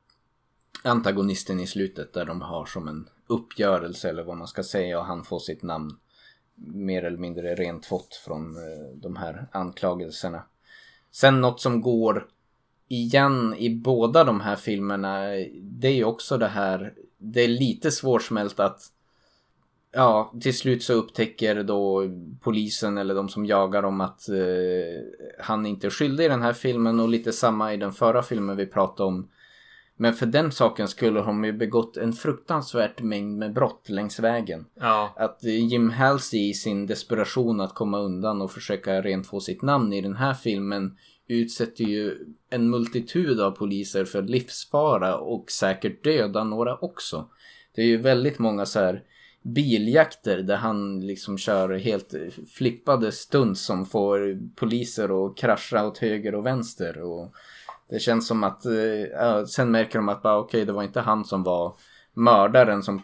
antagonisten i slutet där de har som en uppgörelse eller vad man ska säga och han får sitt namn mer eller mindre rent fått från eh, de här anklagelserna. Sen något som går igen i båda de här filmerna det är ju också det här det är lite svårsmält att ja, till slut så upptäcker då polisen eller de som jagar dem att eh, han inte är skyldig i den här filmen och lite samma i den förra filmen vi pratade om. Men för den saken skulle de ju begått en fruktansvärt mängd med brott längs vägen. Ja, Att Jim Halsey i sin desperation att komma undan och försöka rent få sitt namn i den här filmen utsätter ju en multitud av poliser för livsfara och säkert döda några också. Det är ju väldigt många så här biljakter där han liksom kör helt flippade stunts som får poliser att krascha åt höger och vänster och det känns som att eh, sen märker de att bara okej det var inte han som var mördaren som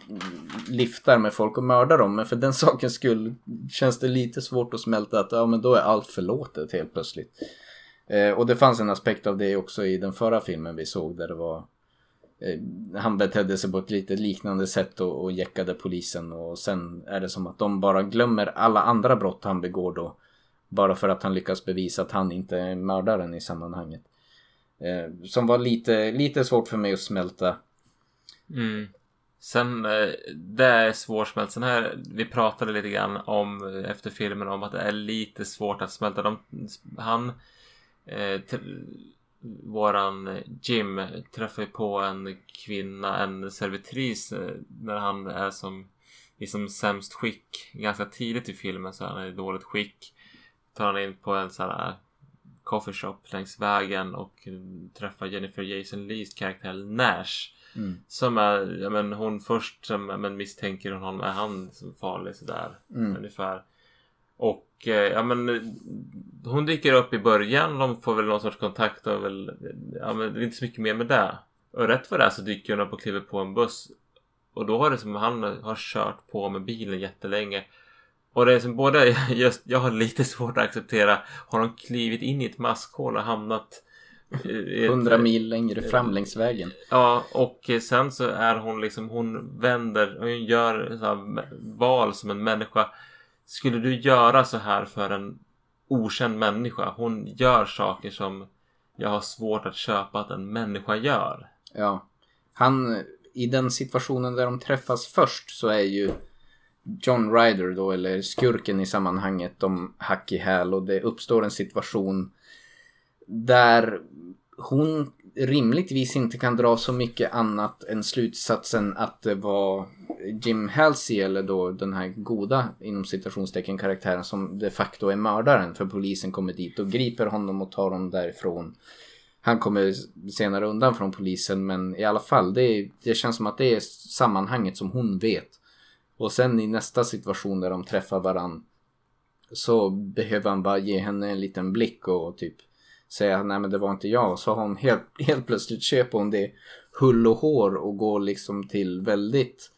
liftar med folk och mördar dem men för den sakens skull känns det lite svårt att smälta att ja men då är allt förlåtet helt plötsligt. Eh, och det fanns en aspekt av det också i den förra filmen vi såg där det var eh, han betedde sig på ett lite liknande sätt och, och jäckade polisen och sen är det som att de bara glömmer alla andra brott han begår då. Bara för att han lyckas bevisa att han inte är mördaren i sammanhanget. Eh, som var lite, lite svårt för mig att smälta. Mm. Sen, eh, det är svårsmält. Sen här, vi pratade lite grann om eh, efter filmen om att det är lite svårt att smälta. De, han, eh, våran Jim träffar ju på en kvinna, en servitris eh, när han är som i som sämst skick. Ganska tidigt i filmen så är han i dåligt skick. Tar han in på en sån här coffeeshop längs vägen och träffar Jennifer Jason Lees karaktär Nash. Som är, ja men hon först som, men misstänker hon honom, är han som farlig sådär ungefär. Och eh, ja men eh, hon dyker upp i början, de får väl någon sorts kontakt och väl, ja men det är inte så mycket mer med det. Och rätt för det här så dyker hon upp och kliver på en buss. Och då har det som han har kört på med bilen jättelänge. Och det är som både just, jag har lite svårt att acceptera, har de klivit in i ett maskhål och hamnat ett- 100 mil längre fram längs vägen. Ja, och sen så är hon liksom, hon vänder, hon gör val som en människa. Skulle du göra så här för en okänd människa? Hon gör saker som jag har svårt att köpa att en människa gör. Ja. Han, i den situationen där de träffas först så är ju John Ryder då, eller skurken i sammanhanget, de hack i häl och det uppstår en situation där hon rimligtvis inte kan dra så mycket annat än slutsatsen att det var Jim Halsey eller då den här goda inom citationstecken karaktären som de facto är mördaren för polisen kommer dit och griper honom och tar honom därifrån. Han kommer senare undan från polisen men i alla fall det, det känns som att det är sammanhanget som hon vet. Och sen i nästa situation där de träffar varann så behöver han bara ge henne en liten blick och typ säga nej men det var inte jag. Så har hon helt, helt plötsligt köper hon det hull och hår och går liksom till väldigt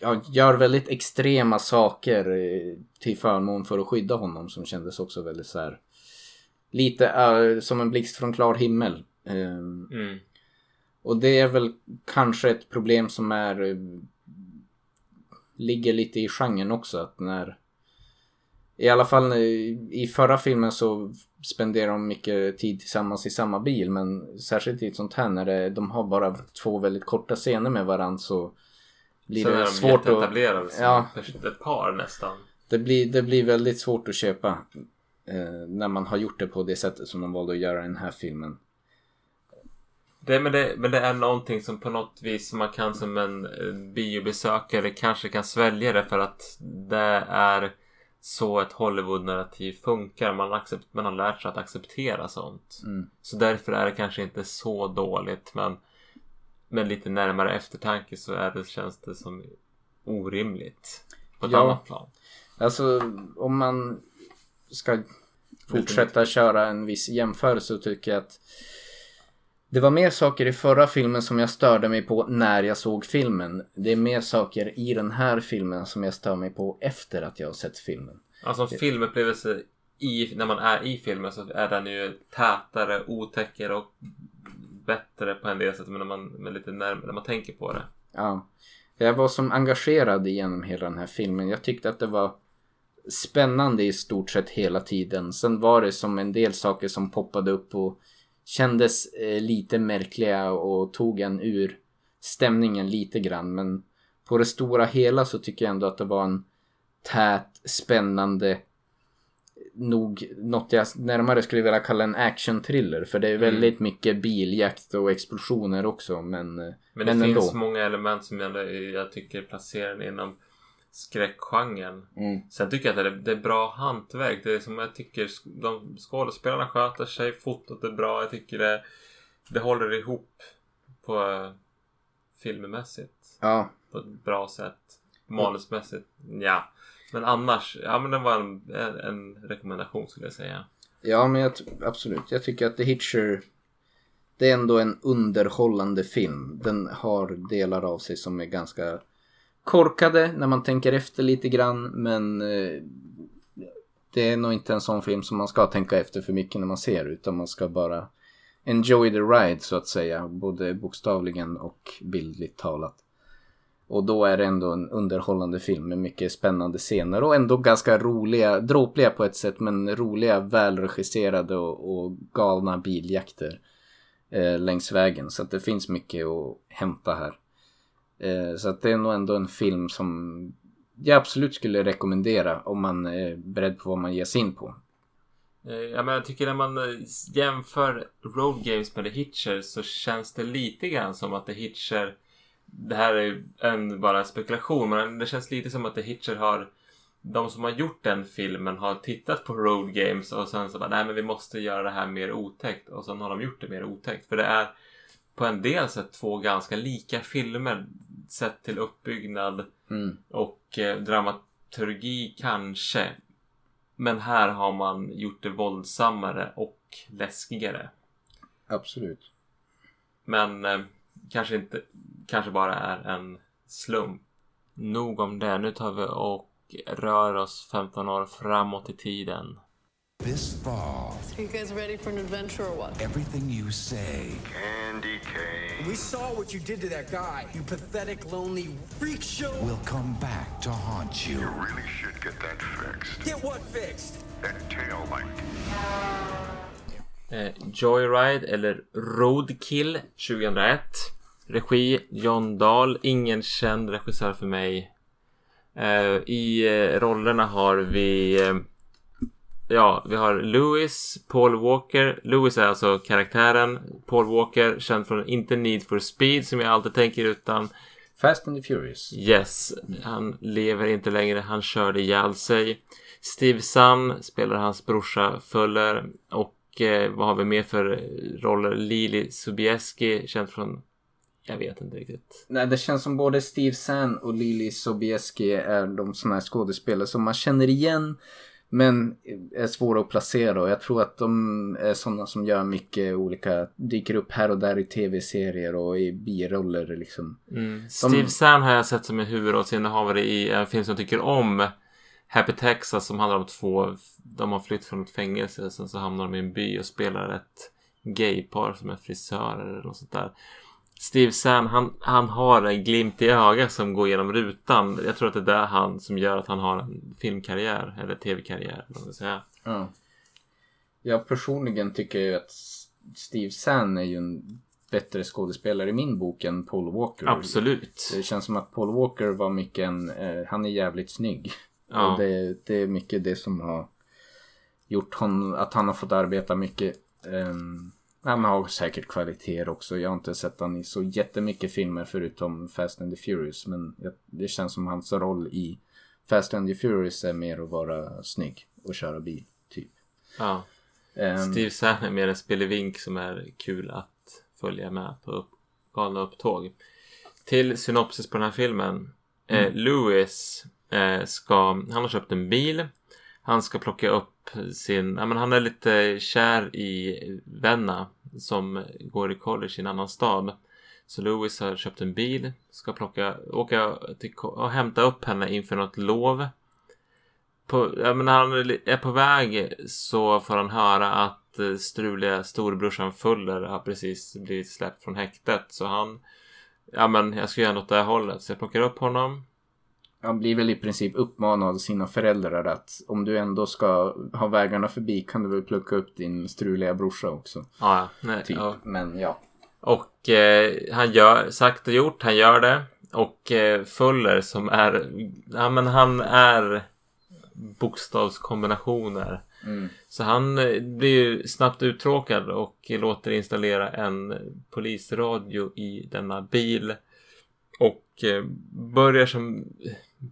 ja, gör väldigt extrema saker eh, till förmån för att skydda honom som kändes också väldigt så här lite eh, som en blixt från klar himmel. Ehm, Mm. och det är väl kanske ett problem som är eh, ligger lite i genren också. Att när, I alla fall i förra filmen så spenderar de mycket tid tillsammans i samma bil. Men särskilt i ett sånt här när det, de har bara två väldigt korta scener med varandra så blir Sen är det de svårt att... som Ja. ett par nästan. Det blir, det blir väldigt svårt att köpa eh, när man har gjort det på det sättet som de valde att göra i den här filmen. Det, men, det, men det är någonting som på något vis man kan som en biobesökare kanske kan svälja det för att det är så ett Hollywood-narrativ funkar. Man, accept, man har lärt sig att acceptera sånt. Mm. Så därför är det kanske inte så dåligt. Men med lite närmare eftertanke så är det, känns det som orimligt. På ett Ja. annat plan. Alltså om man ska fortsätta köra en viss jämförelse så tycker jag att det var mer saker i förra filmen som jag störde mig på när jag såg filmen. Det är mer saker i den här filmen som jag stör mig på efter att jag har sett filmen. Alltså en filmupplevelse i, när man är i filmen så är den ju tätare, otäckare och bättre på en del sätt. Men när man med lite närmare, när man tänker på det. Ja. Jag var som engagerad genom hela den här filmen. Jag tyckte att det var spännande i stort sett hela tiden. Sen var det som en del saker som poppade upp och kändes eh, lite märkliga och tog en ur stämningen lite grann. Men på det stora hela så tycker jag ändå att det var en tät, spännande nog något jag närmare skulle vilja kalla en action-thriller. För det är väldigt mycket biljakt och explosioner också. Men, eh, Men det men finns ändå. många element som jag, jag tycker placerar inom skräckgenren. Mm. Sen tycker jag att det är, det är bra hantverk. Det är som jag tycker de skådespelarna sköter sig. Fotot är bra. Jag tycker det, det håller ihop på uh, filmmässigt. Ja, På ett bra sätt. Manusmässigt, ja. Men annars, ja men det var en, en, en rekommendation skulle jag säga. Ja, men jag, absolut. Jag tycker att The Hitcher det är ändå en underhållande film. Den har delar av sig som är ganska korkade när man tänker efter lite grann. Men eh, det är nog inte en sån film som man ska tänka efter för mycket när man ser. Utan man ska bara enjoy the ride så att säga. Både bokstavligen och bildligt talat. Och då är det ändå en underhållande film med mycket spännande scener och ändå ganska roliga, dråpliga på ett sätt men roliga, välregisserade och, och galna biljakter eh, längs vägen. Så att det finns mycket att hämta här. Eh, så att det är nog ändå en film som jag absolut skulle rekommendera om man är beredd på vad man ger sig in på. Eh, ja, men jag tycker när man eh, jämför Road Games med The Hitcher så känns det lite grann som att The Hitcher det här är en bara en spekulation men det känns lite som att The Hitcher har de som har gjort den filmen har tittat på Road Games och sen så bara nej men vi måste göra det här mer otäckt. Och sen har de gjort det mer otäckt. För det är på en del sätt två ganska lika filmer sett till uppbyggnad Mm. och eh, dramaturgi kanske. Men här har man gjort det våldsammare och läskigare. Absolut. Men eh, kanske inte, kanske bara är en slump. Nog om det. Nu tar vi och rör oss 15 år framåt i tiden. This fall, Are you guys ready for an adventure or what? everything you say Candy cane. We saw what you did to that guy. You pathetic, lonely freak show. will come back to haunt you. You really should get that fixed. Get what fixed? That tail light. Eh, Joyride eller Roadkill 2001. Regi John Dahl. Ingen känd regissör för mig. Eh, I eh, rollerna har vi Ja, vi har Lewis, Paul Walker. Lewis är alltså karaktären. Paul Walker, känd från inte Need for Speed som jag alltid tänker utan Fast and the Furious. Yes, han lever inte längre. Han körde ihjäl sig. Steve Sun spelar hans brorsa Fuller. Och eh, vad har vi mer för roller? Lili Sobieski, känd från... Jag vet inte riktigt. Nej, det känns som både Steve Zahn och Lili Sobieski är de såna här skådespelare som man känner igen men är svåra att placera och jag tror att de är sådana som gör mycket olika, dyker upp här och där i tv-serier och i biroller liksom. Steve Zahn har jag sett som en huvudrollsinnehavare i en film som jag tycker om. Happy Texas som handlar om två, de har flytt från ett fängelse sen så hamnar de i en by och spelar ett gaypar som är frisörer eller något sånt där. Steve Zahn, han, han har en glimt i ögat som går genom rutan. Jag tror att det är där han som gör att han har en filmkarriär eller tv-karriär. Ja. Jag personligen tycker ju att Steve Zahn är ju en bättre skådespelare i min bok än Paul Walker. Absolut. Det känns som att Paul Walker var mycket en, eh, han är jävligt snygg. Ja. Och det, det är mycket det som har gjort honom, att han har fått arbeta mycket. Um, han har säkert kvaliteter också. Jag har inte sett han i så jättemycket filmer förutom Fast and the Furious. Men det känns som hans roll i Fast and the Furious är mer att vara snygg och köra bil. Typ. Ja. Ehm, Steve Zahn är mer en spelevink som är kul att följa med på upp, galna upptåg. Till synopsis på den här filmen. Eh, Lewis eh, ska, han har köpt en bil. Han ska plocka upp sin, ja men han är lite kär i Venna som går i college i en annan stad. Så Lewis har köpt en bil, ska plocka, åka till, och hämta upp henne inför något lov. På, ja, men när han är på väg så får han höra att eh, struliga storebrorsan Fuller har precis blivit släppt från häktet. Så han, ja men jag ska göra något åt det här hållet. Så jag plockar upp honom. Han blir väl i princip uppmanad av sina föräldrar att om du ändå ska ha vägarna förbi kan du väl plocka upp din struliga brorsa också. Ja, nej, Typ. ja. Men ja. Och eh, han gör, sagt och gjort, han gör det. Och eh, Fuller som är, ja men han är bokstavskombinationer. Mm. Så han eh, blir ju snabbt uttråkad och låter installera en polisradio i denna bil. Och eh, börjar som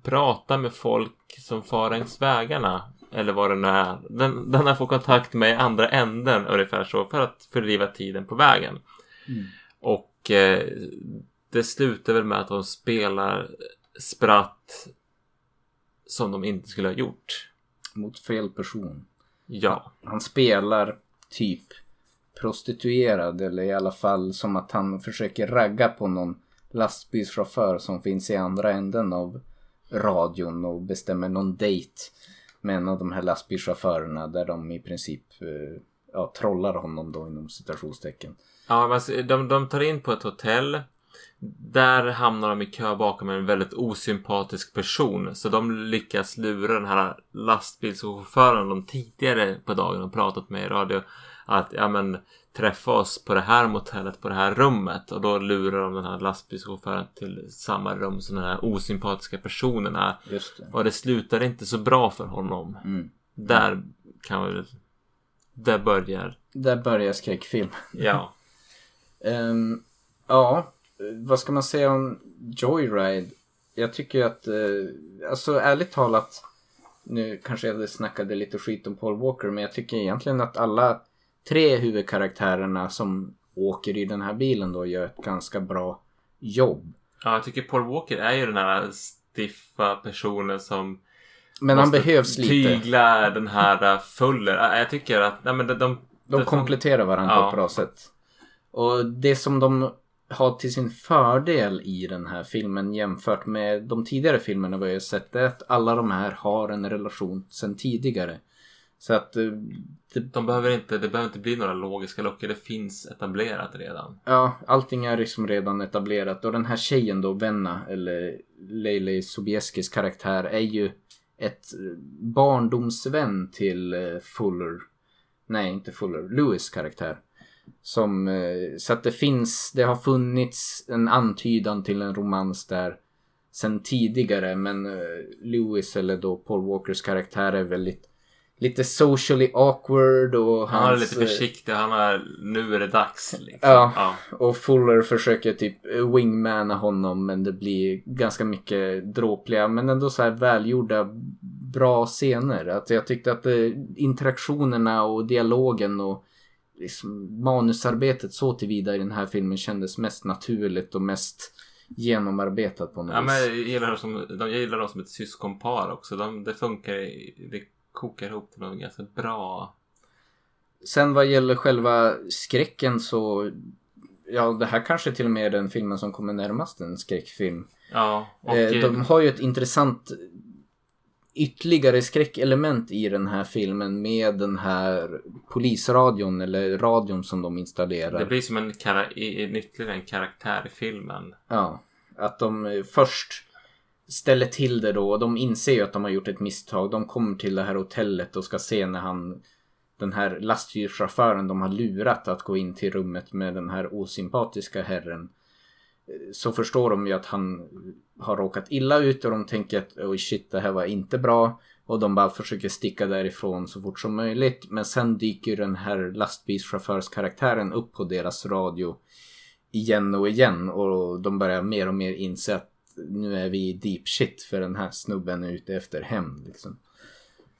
prata med folk som far längs vägarna. Eller vad det nu är. Den, den har fått kontakt med andra änden ungefär så. För att fördriva tiden på vägen. Och eh, det slutar väl med att de spelar spratt som de inte skulle ha gjort. Mot fel person. Ja. Han spelar typ prostituerad eller i alla fall som att han försöker ragga på någon lastbilschaufför som finns i andra änden av radion och bestämmer någon dejt med en av de här lastbilschaufförerna där de i princip eh, ja, trollar honom då inom citationstecken. Ja, alltså, de, de tar in på ett hotell. Där hamnar de i kö bakom en väldigt osympatisk person. Så de lyckas lura den här lastbilschauffören de tidigare på dagen har pratat med i radio. Att ja men träffa oss på det här motellet, på det här rummet. Och då lurar de den här lastbilschauffören till samma rum som den här osympatiska personen är. Det. Och det slutar inte så bra för honom. Mm. Där kan vi. Där börjar... Där börjar skräckfilm. Ja. Ehm, ja, vad ska man säga om Joyride? Jag tycker att, eh, alltså ärligt talat, nu kanske jag snackade lite skit om Paul Walker, men jag tycker egentligen att alla tre huvudkaraktärerna som åker i den här bilen då gör ett ganska bra jobb. Ja, jag tycker Paul Walker är ju den här stiffa personen som Men han behövs lite. tygla den här äh, Fuller. Äh, Jag tycker att nej, men de, de, De kompletterar varandra på Ja. ett bra sätt. Och det som de har till sin fördel i den här filmen jämfört med de tidigare filmerna vi har sett är att alla de här har en relation sedan tidigare. Så att eh, det, de behöver inte, det behöver inte bli några logiska luckor. Det finns etablerat redan. ja, allting är liksom redan etablerat. Och den här tjejen då, Venna, eller Leila Sobieskis karaktär, är ju ett barndomsvän till eh, Fuller. Nej, inte Fuller. Lewis karaktär. Som, eh, så att det finns, det har funnits en antydan till en romans där sen tidigare. Men Lewis eller då Paul Walkers karaktär är väldigt lite socially awkward och Han är hans, lite eh, försiktig. Han är, nu är det dags. Liksom. Ja. ja. och Fuller försöker typ wingmana honom men det blir ganska mycket dråpliga men ändå så här välgjorda bra scener. Att jag tyckte att eh, interaktionerna och dialogen och liksom manusarbetet så tillvida i den här filmen kändes mest naturligt och mest genomarbetat på något Ja, men vis. jag gillar dem som, de, jag gillar dem som ett syskonpar också. De, det funkar, det kokar ihop till något ganska bra. Sen vad gäller själva skräcken så Ja, det här kanske till och med är den filmen som kommer närmast en skräckfilm. Ja, och Eh, de har ju ett intressant ytterligare skräckelement i den här filmen med den här polisradion eller radion som de installerar. Det blir som en, kara- ytterligare en karaktär i filmen. Ja, att de eh, först ställer till det då och de inser ju att de har gjort ett misstag. De kommer till det här hotellet och ska se när han den här lastbilschauffören de har lurat att gå in till rummet med den här osympatiska herren. Så förstår de ju att han har råkat illa ut och de tänker att oj shit det här var inte bra. Och de bara försöker sticka därifrån så fort som möjligt. Men sen dyker den här lastbilschaufförskaraktären upp på deras radio igen och igen och de börjar mer och mer inse att nu är vi i deep shit för den här snubben är ute efter hämnd. Liksom.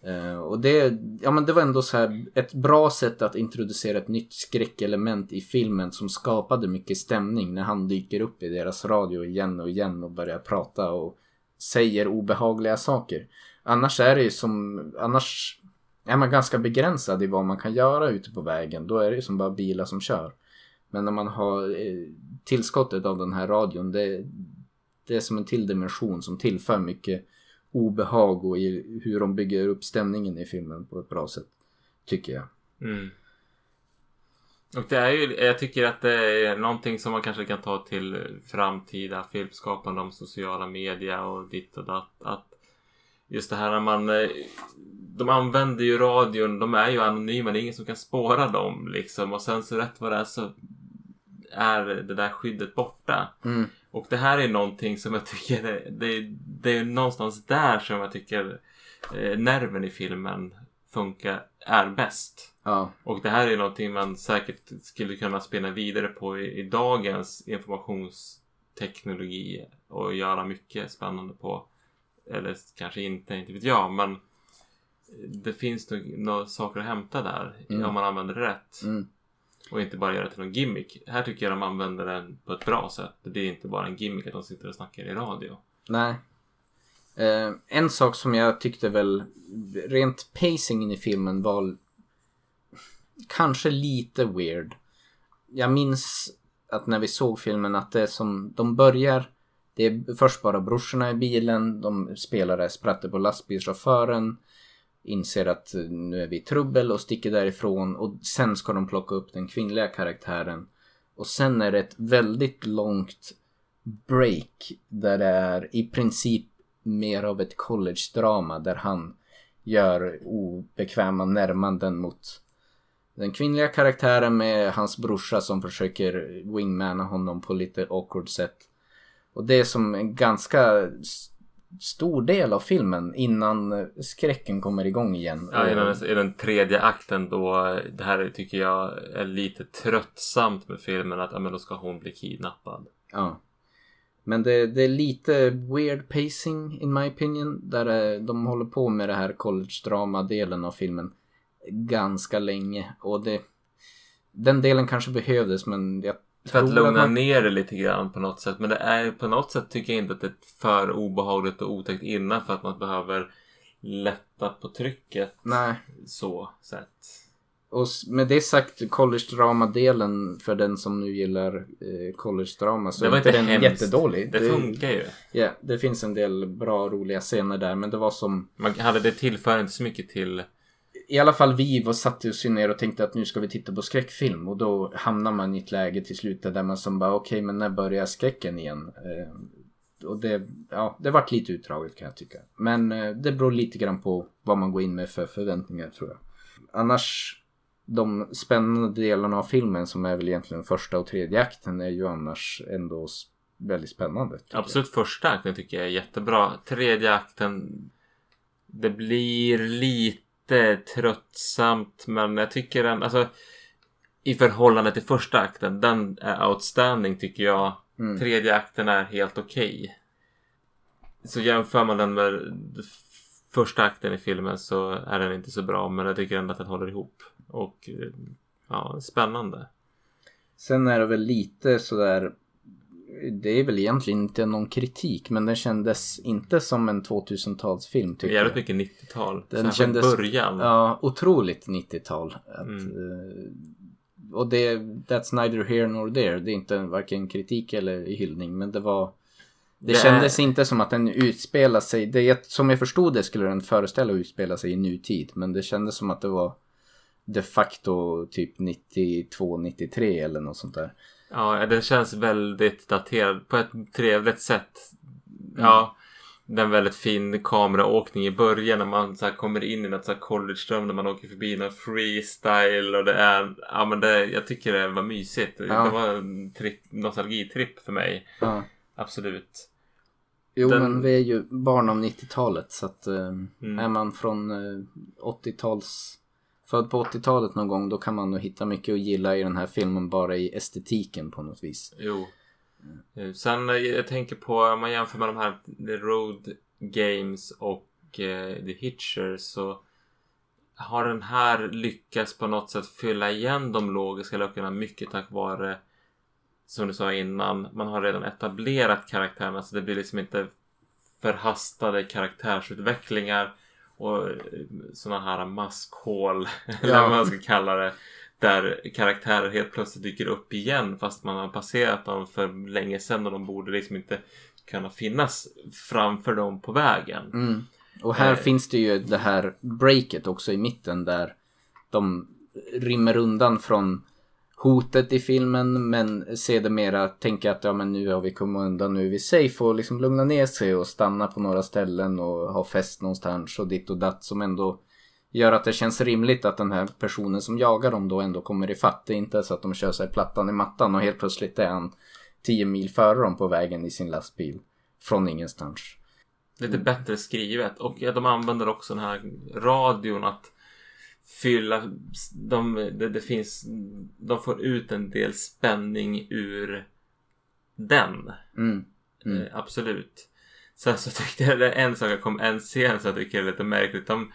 Uh, och det, ja, men det var ändå så här ett bra sätt att introducera ett nytt skräckelement i filmen som skapade mycket stämning när han dyker upp i deras radio igen och igen och börjar prata och säger obehagliga saker. Annars är det ju som, annars är man ganska begränsad i vad man kan göra ute på vägen. Då är det ju som bara bilar som kör. Men när man har eh, tillskottet av den här radion, det, det är som en till dimension som tillför mycket obehag och i hur de bygger upp stämningen i filmen på ett bra sätt. Tycker jag. Mm. Och det är ju, jag tycker att det är någonting som man kanske kan ta till framtida filmskapande om sociala media och ditt och datt. Att just det här när man... eh, De använder ju radion, de är ju anonyma, det är ingen som kan spåra dem liksom. Och sen så rätt vad det är så är det där skyddet borta. Mm. Och det här är någonting som jag tycker, det, det, det är någonstans där som jag tycker eh, nerven i filmen funkar, är bäst. Ja, Och det här är någonting man säkert skulle kunna spinna vidare på i, i dagens informationsteknologi och göra mycket spännande på. Eller kanske inte, inte vet jag, men det finns nog några saker att hämta där Mm. om man använder det rätt. mm. Och inte bara göra det till någon gimmick. Här tycker jag de använder den på ett bra sätt. Det är inte bara en gimmick att de sitter och snackar i radio. nej. Eh, en sak som jag tyckte väl rent pacingen i filmen var kanske lite weird. Jag minns att när vi såg filmen att det är som de börjar det är först bara brorsorna i bilen, de spelare sprätter på lastbilschauffören inser att eh, nu är vi i trubbel och sticker därifrån och sen ska de plocka upp den kvinnliga karaktären. Och sen är det ett väldigt långt break där det är i princip mer av ett college-drama där han gör obekväma närmanden mot den kvinnliga karaktären med hans brorsa som försöker wingmana honom på lite awkward sätt. Och det är som en ganska stor del av filmen innan skräcken kommer igång igen. Ja, i, Och- den, I den tredje akten då, det här tycker jag är lite tröttsamt med filmen att ja, men då ska hon bli kidnappad. Ja. Men det, det är lite weird pacing in my opinion. Där eh, de håller på med det här college-drama-delen av filmen ganska länge. Och det, den delen kanske behövdes men jag För att lugna man- ner det lite grann på något sätt. Men det är på något sätt tycker jag inte att det är för obehagligt och otäckt innan för att man behöver lätta på trycket Nej. så sett. Och med det sagt, college-drama-delen för den som nu gillar eh, college-drama så Det var inte den hemskt. jättedålig. Det funkar ju. Ja, det finns en del bra roliga scener där men det var som Man hade det tillför inte så mycket till i alla fall vi var satte oss ju ner och tänkte att nu ska vi titta på skräckfilm och då hamnar man i ett läge till slut där man som bara okej men när börjar skräcken igen? Eh, och det, ja, det vart lite utdraget kan jag tycka. Men eh, det beror lite grann på vad man går in med för förväntningar tror jag. Annars de spännande delarna av filmen som är väl egentligen första och tredje akten är ju annars ändå väldigt spännande. Absolut jag. Absolut första akten tycker jag är jättebra. Tredje akten det blir lite tröttsamt men jag tycker den, alltså i förhållande till första akten, den är outstanding tycker jag. Mm. Tredje akten är helt okej. Så jämför man den med första akten i filmen så är den inte så bra men jag tycker ändå att den håller ihop. Och ja, spännande. Sen är det väl lite sådär det är väl egentligen inte någon kritik men den kändes inte som en 2000-talsfilm tycker Jävligt jag. mycket 90-tal. Den kändes början. Ja, otroligt 90-tal. Att, Mm. eh, och det, that's neither here nor there. Det är inte varken kritik eller hyllning men det var Det, Det kändes är- inte som att den utspelar sig, det, som jag förstod det skulle den föreställa att utspela sig i nutid. Men det kändes som att det var de facto typ 92-93 eller något sånt där. Ja, den känns väldigt daterad på ett trevligt sätt. Ja, den väldigt fin kameraåkning i början när man så kommer in i något så här college-dröm när man åker förbi någon freestyle och det är, ja men det, jag tycker det var mysigt. Ja. Det var en tripp, nostalgitripp för mig. Ja. Absolut. Jo Den- men vi är ju barn av 90-talet så att eh, Mm. är man från eh, 80-tals Född på 80-talet någon gång då kan man nog hitta mycket att gilla i den här filmen bara i estetiken på något vis. Jo. Eh, sen eh, jag tänker på om man jämför med de här The Road Games och eh, The Hitcher så har den här lyckats på något sätt fylla igen de logiska luckorna mycket tack vare som du sa innan, man har redan etablerat karaktärerna så det blir liksom inte förhastade karaktärsutvecklingar och sådana här maskhål eller Ja. vad man ska kalla det. Där karaktärer helt plötsligt dyker upp igen fast man har passerat dem för länge sedan och de borde liksom inte kunna finnas framför dem på vägen. Mm. Och här Eh. finns det ju det här breaket också i mitten där de rymmer undan från hotet i filmen men sedermera tänker att ja men nu har vi kommit undan, nu är vi safe och liksom lugna ner sig och stanna på några ställen och ha fest någonstans och ditt och datt som ändå gör att det känns rimligt att den här personen som jagar dem då ändå kommer ifatt. Det är inte så att de kör sig plattan i mattan och helt plötsligt är han 10 mil före dem på vägen i sin lastbil från ingenstans. Lite bättre skrivet och de använder också den här radion att fylla de, det, det finns de får ut en del spänning ur den Mm. Mm. Eh, absolut sen så tyckte jag det är en sak jag kom en scen som jag tycker är lite märkligt de,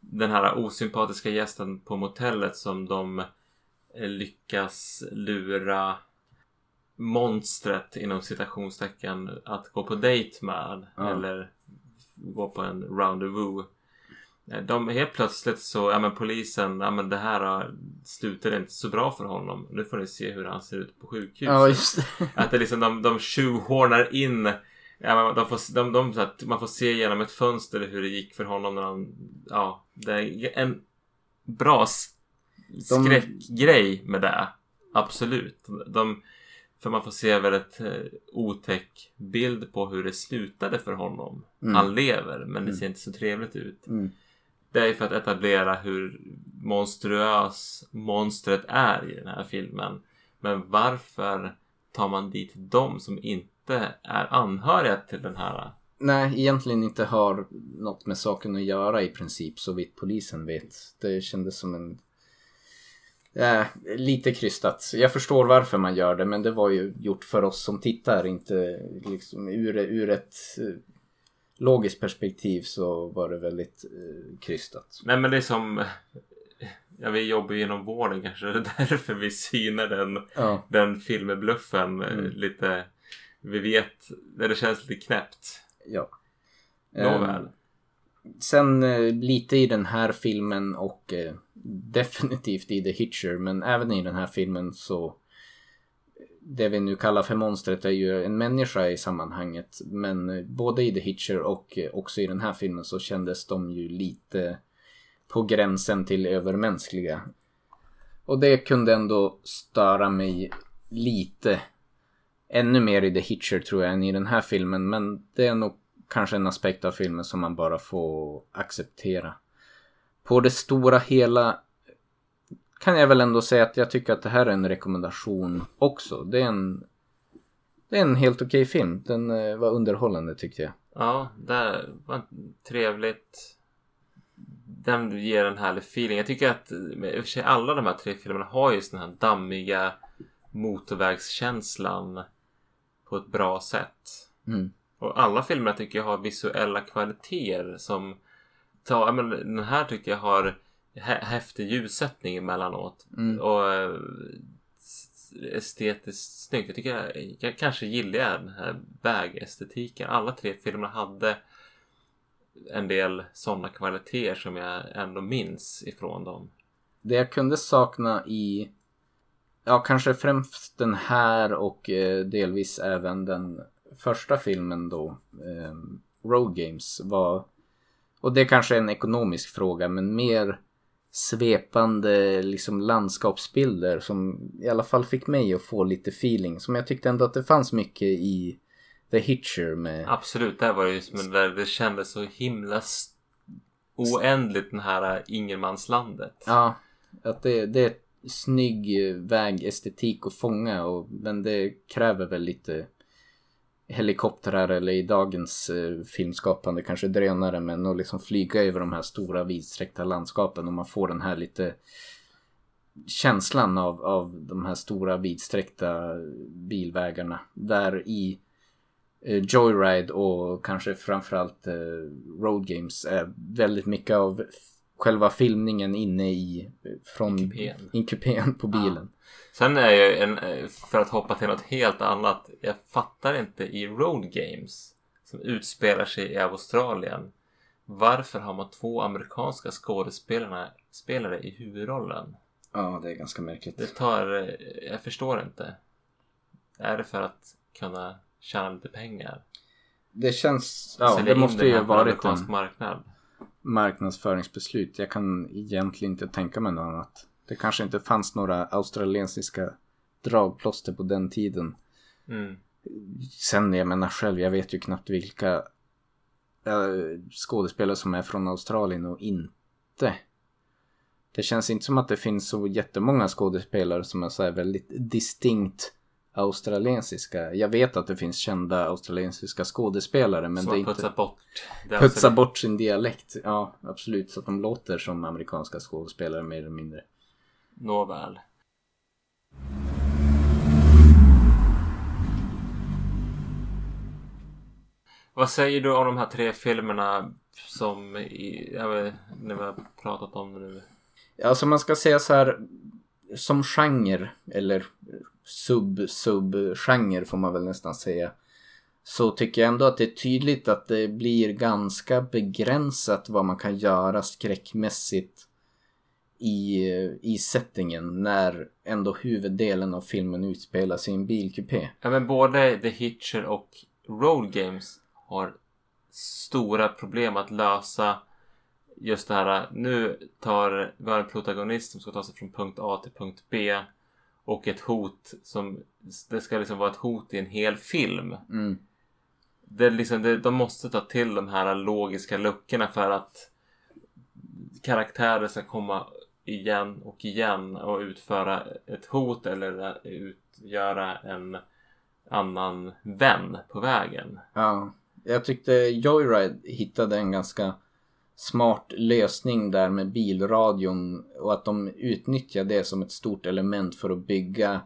den här osympatiska gästen på motellet som de eh, lyckas lura monstret inom citationstecken att gå på dejt med Ja. eller gå på en rendezvous. Eh, De helt plötsligt så, ja men polisen, ja men det här har- slutade inte så bra för honom. Nu får ni se hur han ser ut på sjukhuset. Ja, just det. Att det liksom de, de tjuvhornar in. Ja, men de får, de, de, så att man får se genom ett fönster hur det gick för honom när han... Ja, det är en bra De- skräckgrej med det. Absolut. De, för man får se väldigt eh, otäck bild på hur det slutade för honom. Mm. Han lever men det ser inte så trevligt ut. Mm. Det är för att etablera hur monstruös monstret är i den här filmen. Men varför tar man dit de som inte är anhöriga till den här? Nej, egentligen inte har något med saken att göra i princip så vitt polisen vet. Det kändes som en... Äh, lite krystat. Jag förstår varför man gör det men det var ju gjort för oss som tittar inte liksom ur, ur ett logiskt perspektiv så var det väldigt eh, krystat. Nej men det är som... Ja, vi jobbar ju inom vården kanske. Det är därför vi synar den, Ja. den filmbluffen eh, Mm. lite. Vi vet, det känns lite knäppt. ja. Nåväl. Eh, Sen eh, lite i den här filmen och eh, definitivt i The Hitcher men även i den här filmen så det vi nu kallar för monstret är ju en människa i sammanhanget men både i The Hitcher och också i den här filmen så kändes de ju lite på gränsen till övermänskliga. Och det kunde ändå störa mig lite ännu mer i The Hitcher tror jag än i den här filmen men det är nog kanske en aspekt av filmen som man bara får acceptera. På det stora hela kan jag väl ändå säga att jag tycker att det här är en rekommendation också. Det är en, det är en helt okej film. Den eh, var underhållande tyckte jag. Ja, det var trevligt. Den ger en härlig feeling. Jag tycker att i och för sig alla de här tre filmerna har just den här dammiga motorvägskänslan på ett bra sätt. Mm. Och alla filmer tycker jag har visuella kvaliteter som tar, men den här tycker jag har häftig ljussättning emellanåt. Mm. Och eh, estetiskt snyggt. Jag tycker jag, jag kanske gillar den här vägestetiken. Alla tre filmerna hade en del sådana kvaliteter som jag ändå minns ifrån dem. Det jag kunde sakna i Ja, kanske främst den här och eh, delvis även den första filmen då. Eh, Road Games var... Och det kanske är en ekonomisk fråga men mer svepande liksom landskapsbilder som i alla fall fick mig att få lite feeling. Som jag tyckte ändå att det fanns mycket i The Hitcher med... Absolut, där var det ju som där det kändes så himla oändligt den här ingenmanslandet. Ja, att det, det är snygg väg estetik att fånga och, men det kräver väl lite helikoptrar eller i dagens eh, filmskapande kanske drönare men att liksom flyga över de här stora vidsträckta landskapen och man får den här lite känslan av, av de här stora vidsträckta bilvägarna där i eh, Joyride och kanske framförallt eh, Road Games är väldigt mycket av själva filmningen inne i eh, från I kupén. i kupén på bilen. Sen är ju en, för att hoppa till något helt annat. Jag fattar inte i Road Games som utspelar sig i Australien. Varför har man två amerikanska skådespelare spelare i huvudrollen? Ja, det är ganska märkligt. Det tar... eh, Jag förstår inte. Är det för att kunna tjäna lite pengar? Det känns, ja Sälja det måste ju varit en marknad. marknadsföringsbeslut. Jag kan egentligen inte tänka mig något annat. Det kanske inte fanns några australiensiska dragplåster på den tiden. Mm. Sen jag menar själv, jag vet ju knappt vilka eh, skådespelare som är från Australien och inte. Det känns inte som att det finns så jättemånga skådespelare som är så här väldigt distinkt australiensiska. Jag vet att det finns kända australiensiska skådespelare men Så det är inte... bort. Det Putsa bort sin dialekt. Ja, absolut. Så att de låter som amerikanska skådespelare mer eller mindre. Nåväl. Vad säger du om de här tre filmerna som i, jag vet, när vi har pratat om det nu? Alltså man ska säga så här. Som genre, eller sub-sub-genre får man väl nästan säga. Så tycker jag ändå att det är tydligt att det blir ganska begränsat vad man kan göra skräckmässigt i, i settingen när ändå huvuddelen av filmen utspelar sig i en bilkupé. Ja men både The Hitcher och Road Games har stora problem att lösa just det här. Nu tar vi har en protagonist som ska ta sig från punkt A till punkt B och ett hot som det ska liksom vara ett hot i en hel film. Mm. Det liksom, det, de måste ta till de här logiska luckorna för att karaktärer ska komma igen och igen och utföra ett hot eller utgöra en annan vän på vägen. Ja, jag tyckte Joyride hittade en ganska smart lösning där med bilradion och att de utnyttjar det som ett stort element för att bygga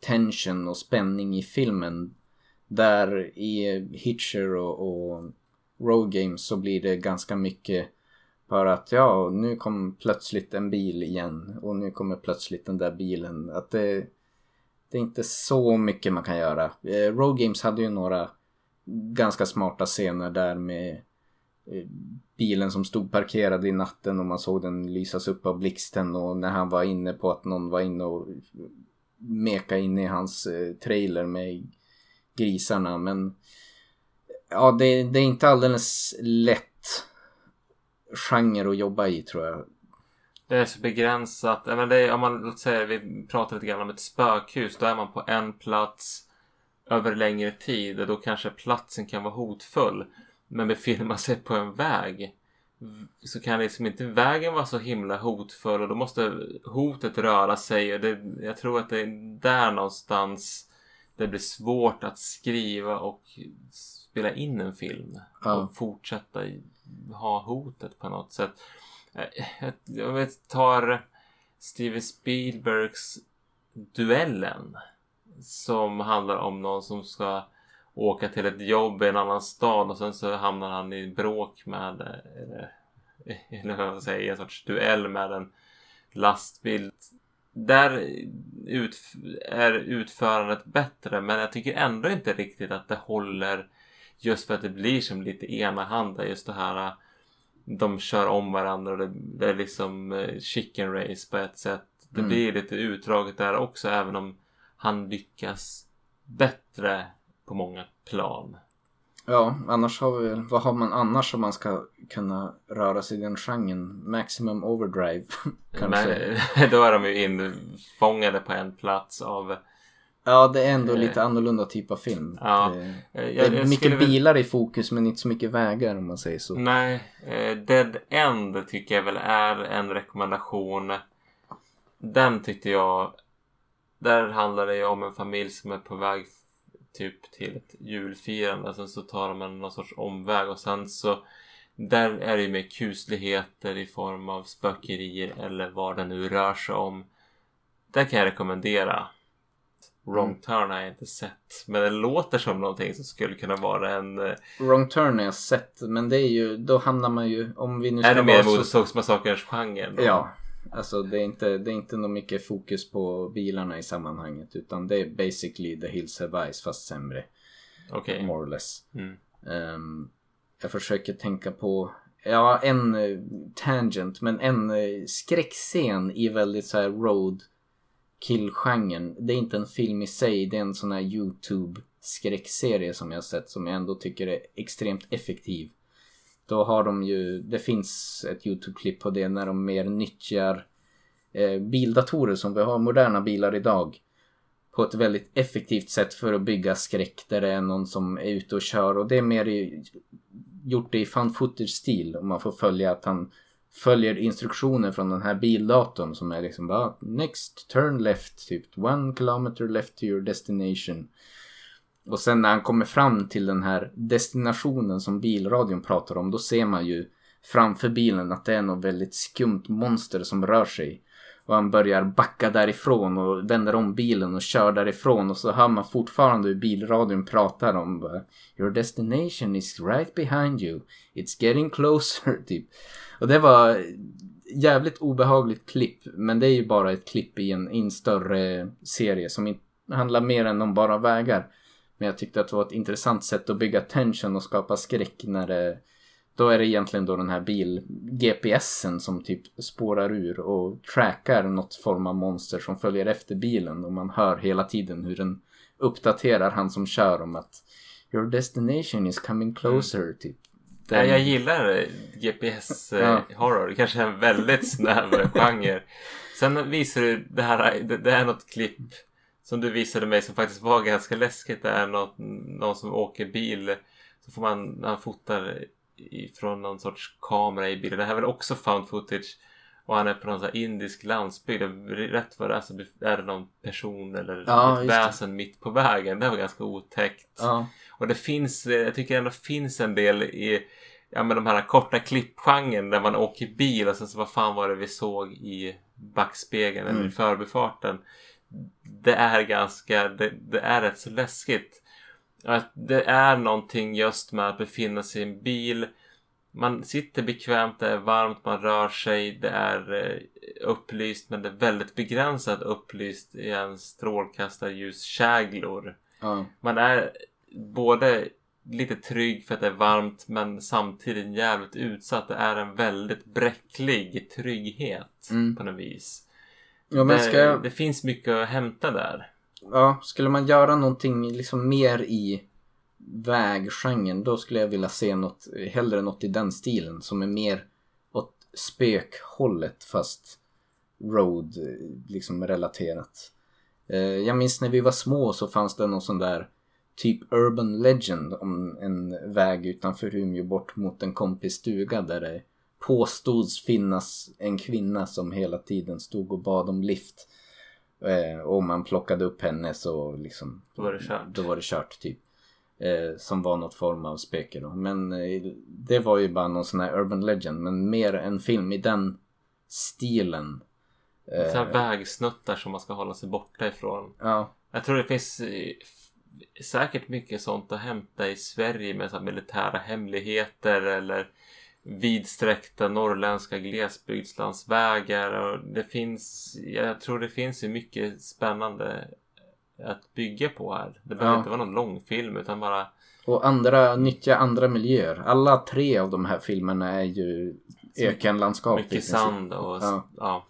tension och spänning i filmen. Där i Hitcher och, och Road Games så blir det ganska mycket för att ja, nu kom plötsligt en bil igen och nu kommer plötsligt den där bilen. Att det, det är inte så mycket man kan göra. Eh, Road Games hade ju några ganska smarta scener där med eh, bilen som stod parkerad i natten och man såg den lysas upp av blixten och när han var inne på att någon var inne och meka in i hans eh, trailer med grisarna men ja det, det är inte alldeles lätt genre att jobba i tror jag. Det är så begränsat. Det är, om man låt säga vi pratar lite grann om ett spökhus. Då är man på en plats över längre tid och då kanske platsen kan vara hotfull. Men befinner man sig på en väg så kan liksom inte vägen vara så himla hotfull och då måste hotet röra sig. Och det, jag tror att det är där någonstans det blir svårt att skriva och spela in en film. Ja. Och fortsätta ha hotet på något sätt. Eh, jag vet, tar Steven Spielbergs Duellen. Som handlar om någon som ska åka till ett jobb i en annan stad och sen så hamnar han i bråk med, eh, eller, eller vad man säger, en sorts duell med en lastbil. Där ut, är utförandet bättre men jag tycker ändå inte riktigt att det håller just för att det blir som lite enahanda just det här de kör om varandra och det, det är liksom eh, chicken race på ett sätt. Det Mm. blir lite utdraget där också även om han lyckas bättre på många plan. Ja, annars har vi väl, vad har man annars om man ska kunna röra sig i den genren? Maximum overdrive kanske? Men då är de ju infångade på en plats av... Ja, det är ändå Eh. lite annorlunda typ av film. Ja, det, eh, det är jag mycket skulle väl- bilar i fokus men inte så mycket vägar om man säger så. Nej, eh, Dead End tycker jag väl är en rekommendation. Den tyckte jag... Där handlar det ju om en familj som är på väg typ till ett julfirande. Sen så tar de någon sorts omväg och sen så... Där är det ju mer kusligheter i form av spökerier eller vad det nu rör sig om. Det kan jag rekommendera. Wrong. Turn har jag inte sett. Men det låter som någonting som skulle kunna vara en... eh, Wrong turn har jag sett men det är ju, då hamnar man ju, om vi nu ska Är det mer vara mot Sågsmassakerns genren? Ja, alltså det är inte, det är inte något mycket fokus på bilarna i sammanhanget utan det är basically The Hills Have Eyes fast sämre. Okej. More or less. Mm. Ehm, jag försöker tänka på, ja en eh, tangent men en uh, skräckscen i väldigt så här road kill-genren. Det är inte en film i sig, det är en sån här YouTube skräckserie som jag har sett som jag ändå tycker är extremt effektiv. Då har de ju, det finns ett YouTube-klipp på det när de mer nyttjar eh, bildatorer som vi har moderna bilar idag på ett väldigt effektivt sätt för att bygga skräck där det är någon som är ute och kör och det är mer i, gjort det i fan footage-stil och man får följa att han följer instruktioner från den här bildatorn som är liksom bara next turn left typ one kilometer left to your destination. Och sen när han kommer fram till den här destinationen som bilradion pratar om då ser man ju framför bilen att det är något väldigt skumt monster som rör sig och han börjar backa därifrån och vänder om bilen och kör därifrån och så hör man fortfarande hur bilradion pratar om eh, Your destination is right behind you. It's getting closer typ. Och det var jävligt obehagligt klipp men det är ju bara ett klipp i en, i en större serie som inte handlar mer än om bara vägar. Men jag tyckte att det var ett intressant sätt att bygga tension och skapa skräck när det då är det egentligen då den här bil-GPSen som typ spårar ur och trackar något form av monster som följer efter bilen och man hör hela tiden hur den uppdaterar han som kör om att Your destination is coming closer typ. Den- Nej, jag gillar GPS eh, Ja. Det kanske är en väldigt snäv genre. Sen visar du det här, det är något klipp som du visade mig som faktiskt var ganska läskigt. Det är något, någon som åker bil. Så får man, han fotar från någon sorts kamera i bilen. Det här är väl också found footage. Och han är på någon sån indisk landsbygd. Rätt vad det är så är det någon person eller Ja, ett just det. väsen mitt på vägen. Det var ganska otäckt. Ja. Och det finns, eh, jag tycker ändå finns en del i ja, men de här korta klippgenren där man åker bil och sen så vad fan var det vi såg i backspegeln eller i Mm. förbifarten. Det är ganska, det, det är rätt så läskigt. Att det är någonting just med att befinna sig i en bil. Man sitter bekvämt, det är varmt, man rör sig, det är eh, upplyst men det är väldigt begränsat upplyst i en strålkastarljuskäglor Ja. man är både lite trygg för att det är varmt men samtidigt jävligt utsatt. Det är en väldigt bräcklig trygghet Mm. på något vis. Ja, det, jag... det finns mycket att hämta där. Ja, skulle man göra någonting liksom mer i väggenren då skulle jag vilja se något, hellre något i den stilen som är mer åt spökhållet fast road liksom relaterat. Eh, jag minns när vi var små så fanns det någon sån där typ urban legend om en väg utanför Umeå bort mot en kompis stuga där det påstods finnas en kvinna som hela tiden stod och bad om lift. Eh, och om man plockade upp henne så liksom Då var det kört. Då var det kört typ. Eh, som var något form av spöke då. Men eh, det var ju bara någon sån här urban legend. Men mer en film i den stilen. Så här vägsnuttar som man ska hålla sig borta ifrån. ja, Jag tror det finns säkert mycket sånt att hämta i Sverige med så militära hemligheter eller vidsträckta norrländska glesbygdslandsvägar. Och det finns, jag tror det finns ju mycket spännande att bygga på här. Det behöver Ja. inte vara någon långfilm utan bara och andra, nyttja andra miljöer. Alla tre av de här filmerna är ju ökenlandskap. mycket sand och Ja. ja.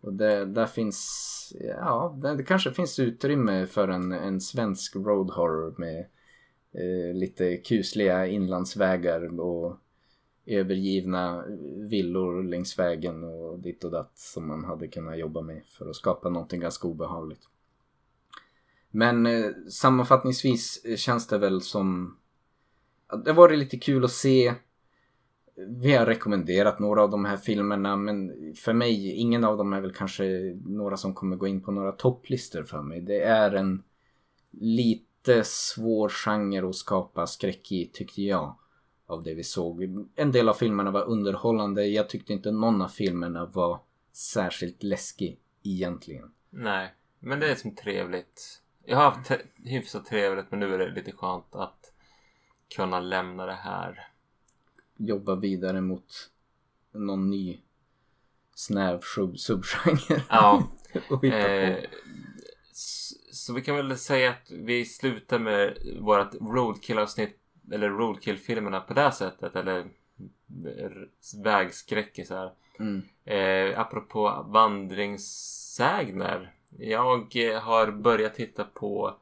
Och det, där finns, ja, det, det kanske finns utrymme för en, en svensk road horror med eh, lite kusliga inlandsvägar och övergivna villor längs vägen och ditt och datt som man hade kunnat jobba med för att skapa någonting ganska obehagligt. Men eh, sammanfattningsvis eh, känns det väl som det har varit lite kul att se. Vi har rekommenderat några av de här filmerna men för mig, ingen av dem är väl kanske några som kommer gå in på några topplistor för mig. Det är en lite svår genre att skapa skräck i tyckte jag. Av det vi såg. En del av filmerna var underhållande. Jag tyckte inte någon av filmerna var särskilt läskig egentligen. Nej, men det är som trevligt. Jag har haft hyfsat trevligt men nu är det lite skönt att kunna lämna det här. Jobba vidare mot någon ny snäv sub- subgenre. Ja. och hitta på. Eh, s- så vi kan väl säga att vi slutar med vårt roadkill-avsnitt eller roadkill-filmerna på det sättet eller vägskräckisar. Mm. Eh, apropå vandringssägner. Jag eh, har börjat titta på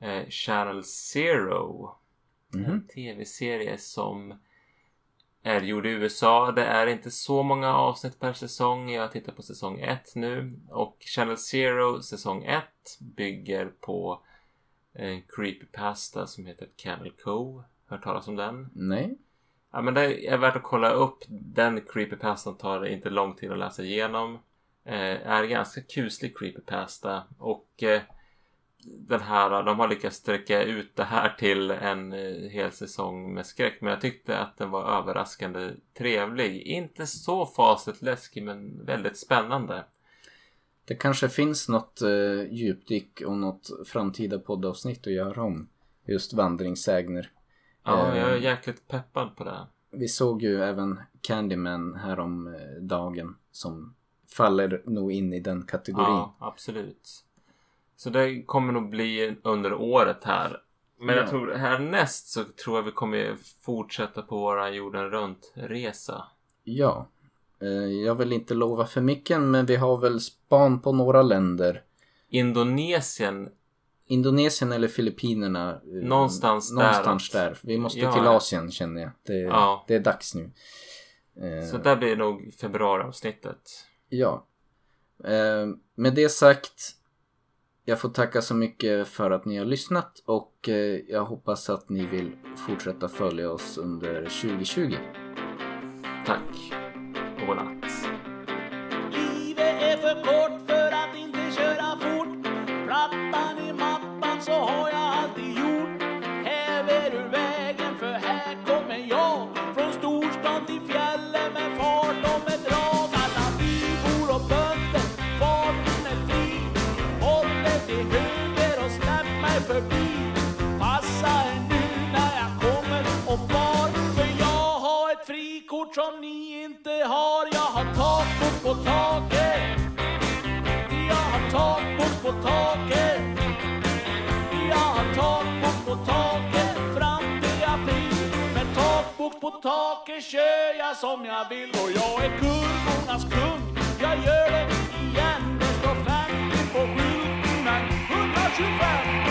eh, Channel Zero. En tv-serie som är gjord i USA. Det är inte så många avsnitt per säsong. Jag tittar på säsong 1 nu. Och Channel Zero säsong 1 bygger på en creepypasta som heter Camel Cove. Hört talas om den? Nej. Ja men det är värt att kolla upp. Den creepypastan tar inte lång tid att läsa igenom. Eh, är ganska kuslig creepypasta. Och eh, den här, de har lyckats sträcka ut det här till en eh, hel säsong med skräck. Men jag tyckte att den var överraskande trevlig. Inte så fasligt läskig men väldigt spännande. Det kanske finns något eh, djupdyk och något framtida poddavsnitt att göra om just vandringssägner. Ja, Eh, jag är jäkligt peppad på det. Vi såg ju även Candyman härom eh, dagen som faller nog in i den kategorin. Ja, absolut. Så det kommer nog bli under året här. Men jag Ja. tror härnäst så tror jag vi kommer fortsätta på våra jorden runt-resa. Ja. Eh, jag vill inte lova för mycket men vi har väl span på några länder. Indonesien, Indonesien eller Filippinerna. eh, Någonstans där. Någonstans där. Vi måste Ja. till Asien känner jag. Det, Ja. det är dags nu. Eh, så där blir nog februariavsnittet. Ja. Med det sagt. Jag får tacka så mycket för att ni har lyssnat och jag hoppas att ni vill fortsätta följa oss under 2020. Tack och godnatt. Livet är för kort för att inte köra fort. Plattan i mattan så har jag alltid gjort. Häver ur vägen för här kommer jag. Från storstan till fjällen med fart och med drag. Alla bybor och bönder, farten är fri. Håller till höger och släpp mig förbi. Passa er nu när jag kommer och far. För jag har ett frikort som ni på taket. Jag har takbok på taket. Jag har takbok på taket fram till april Med takbok på taket kör jag som jag vill. Och jag är kurvornas kung Jag gör det igen. Det står 50 på skylten men 125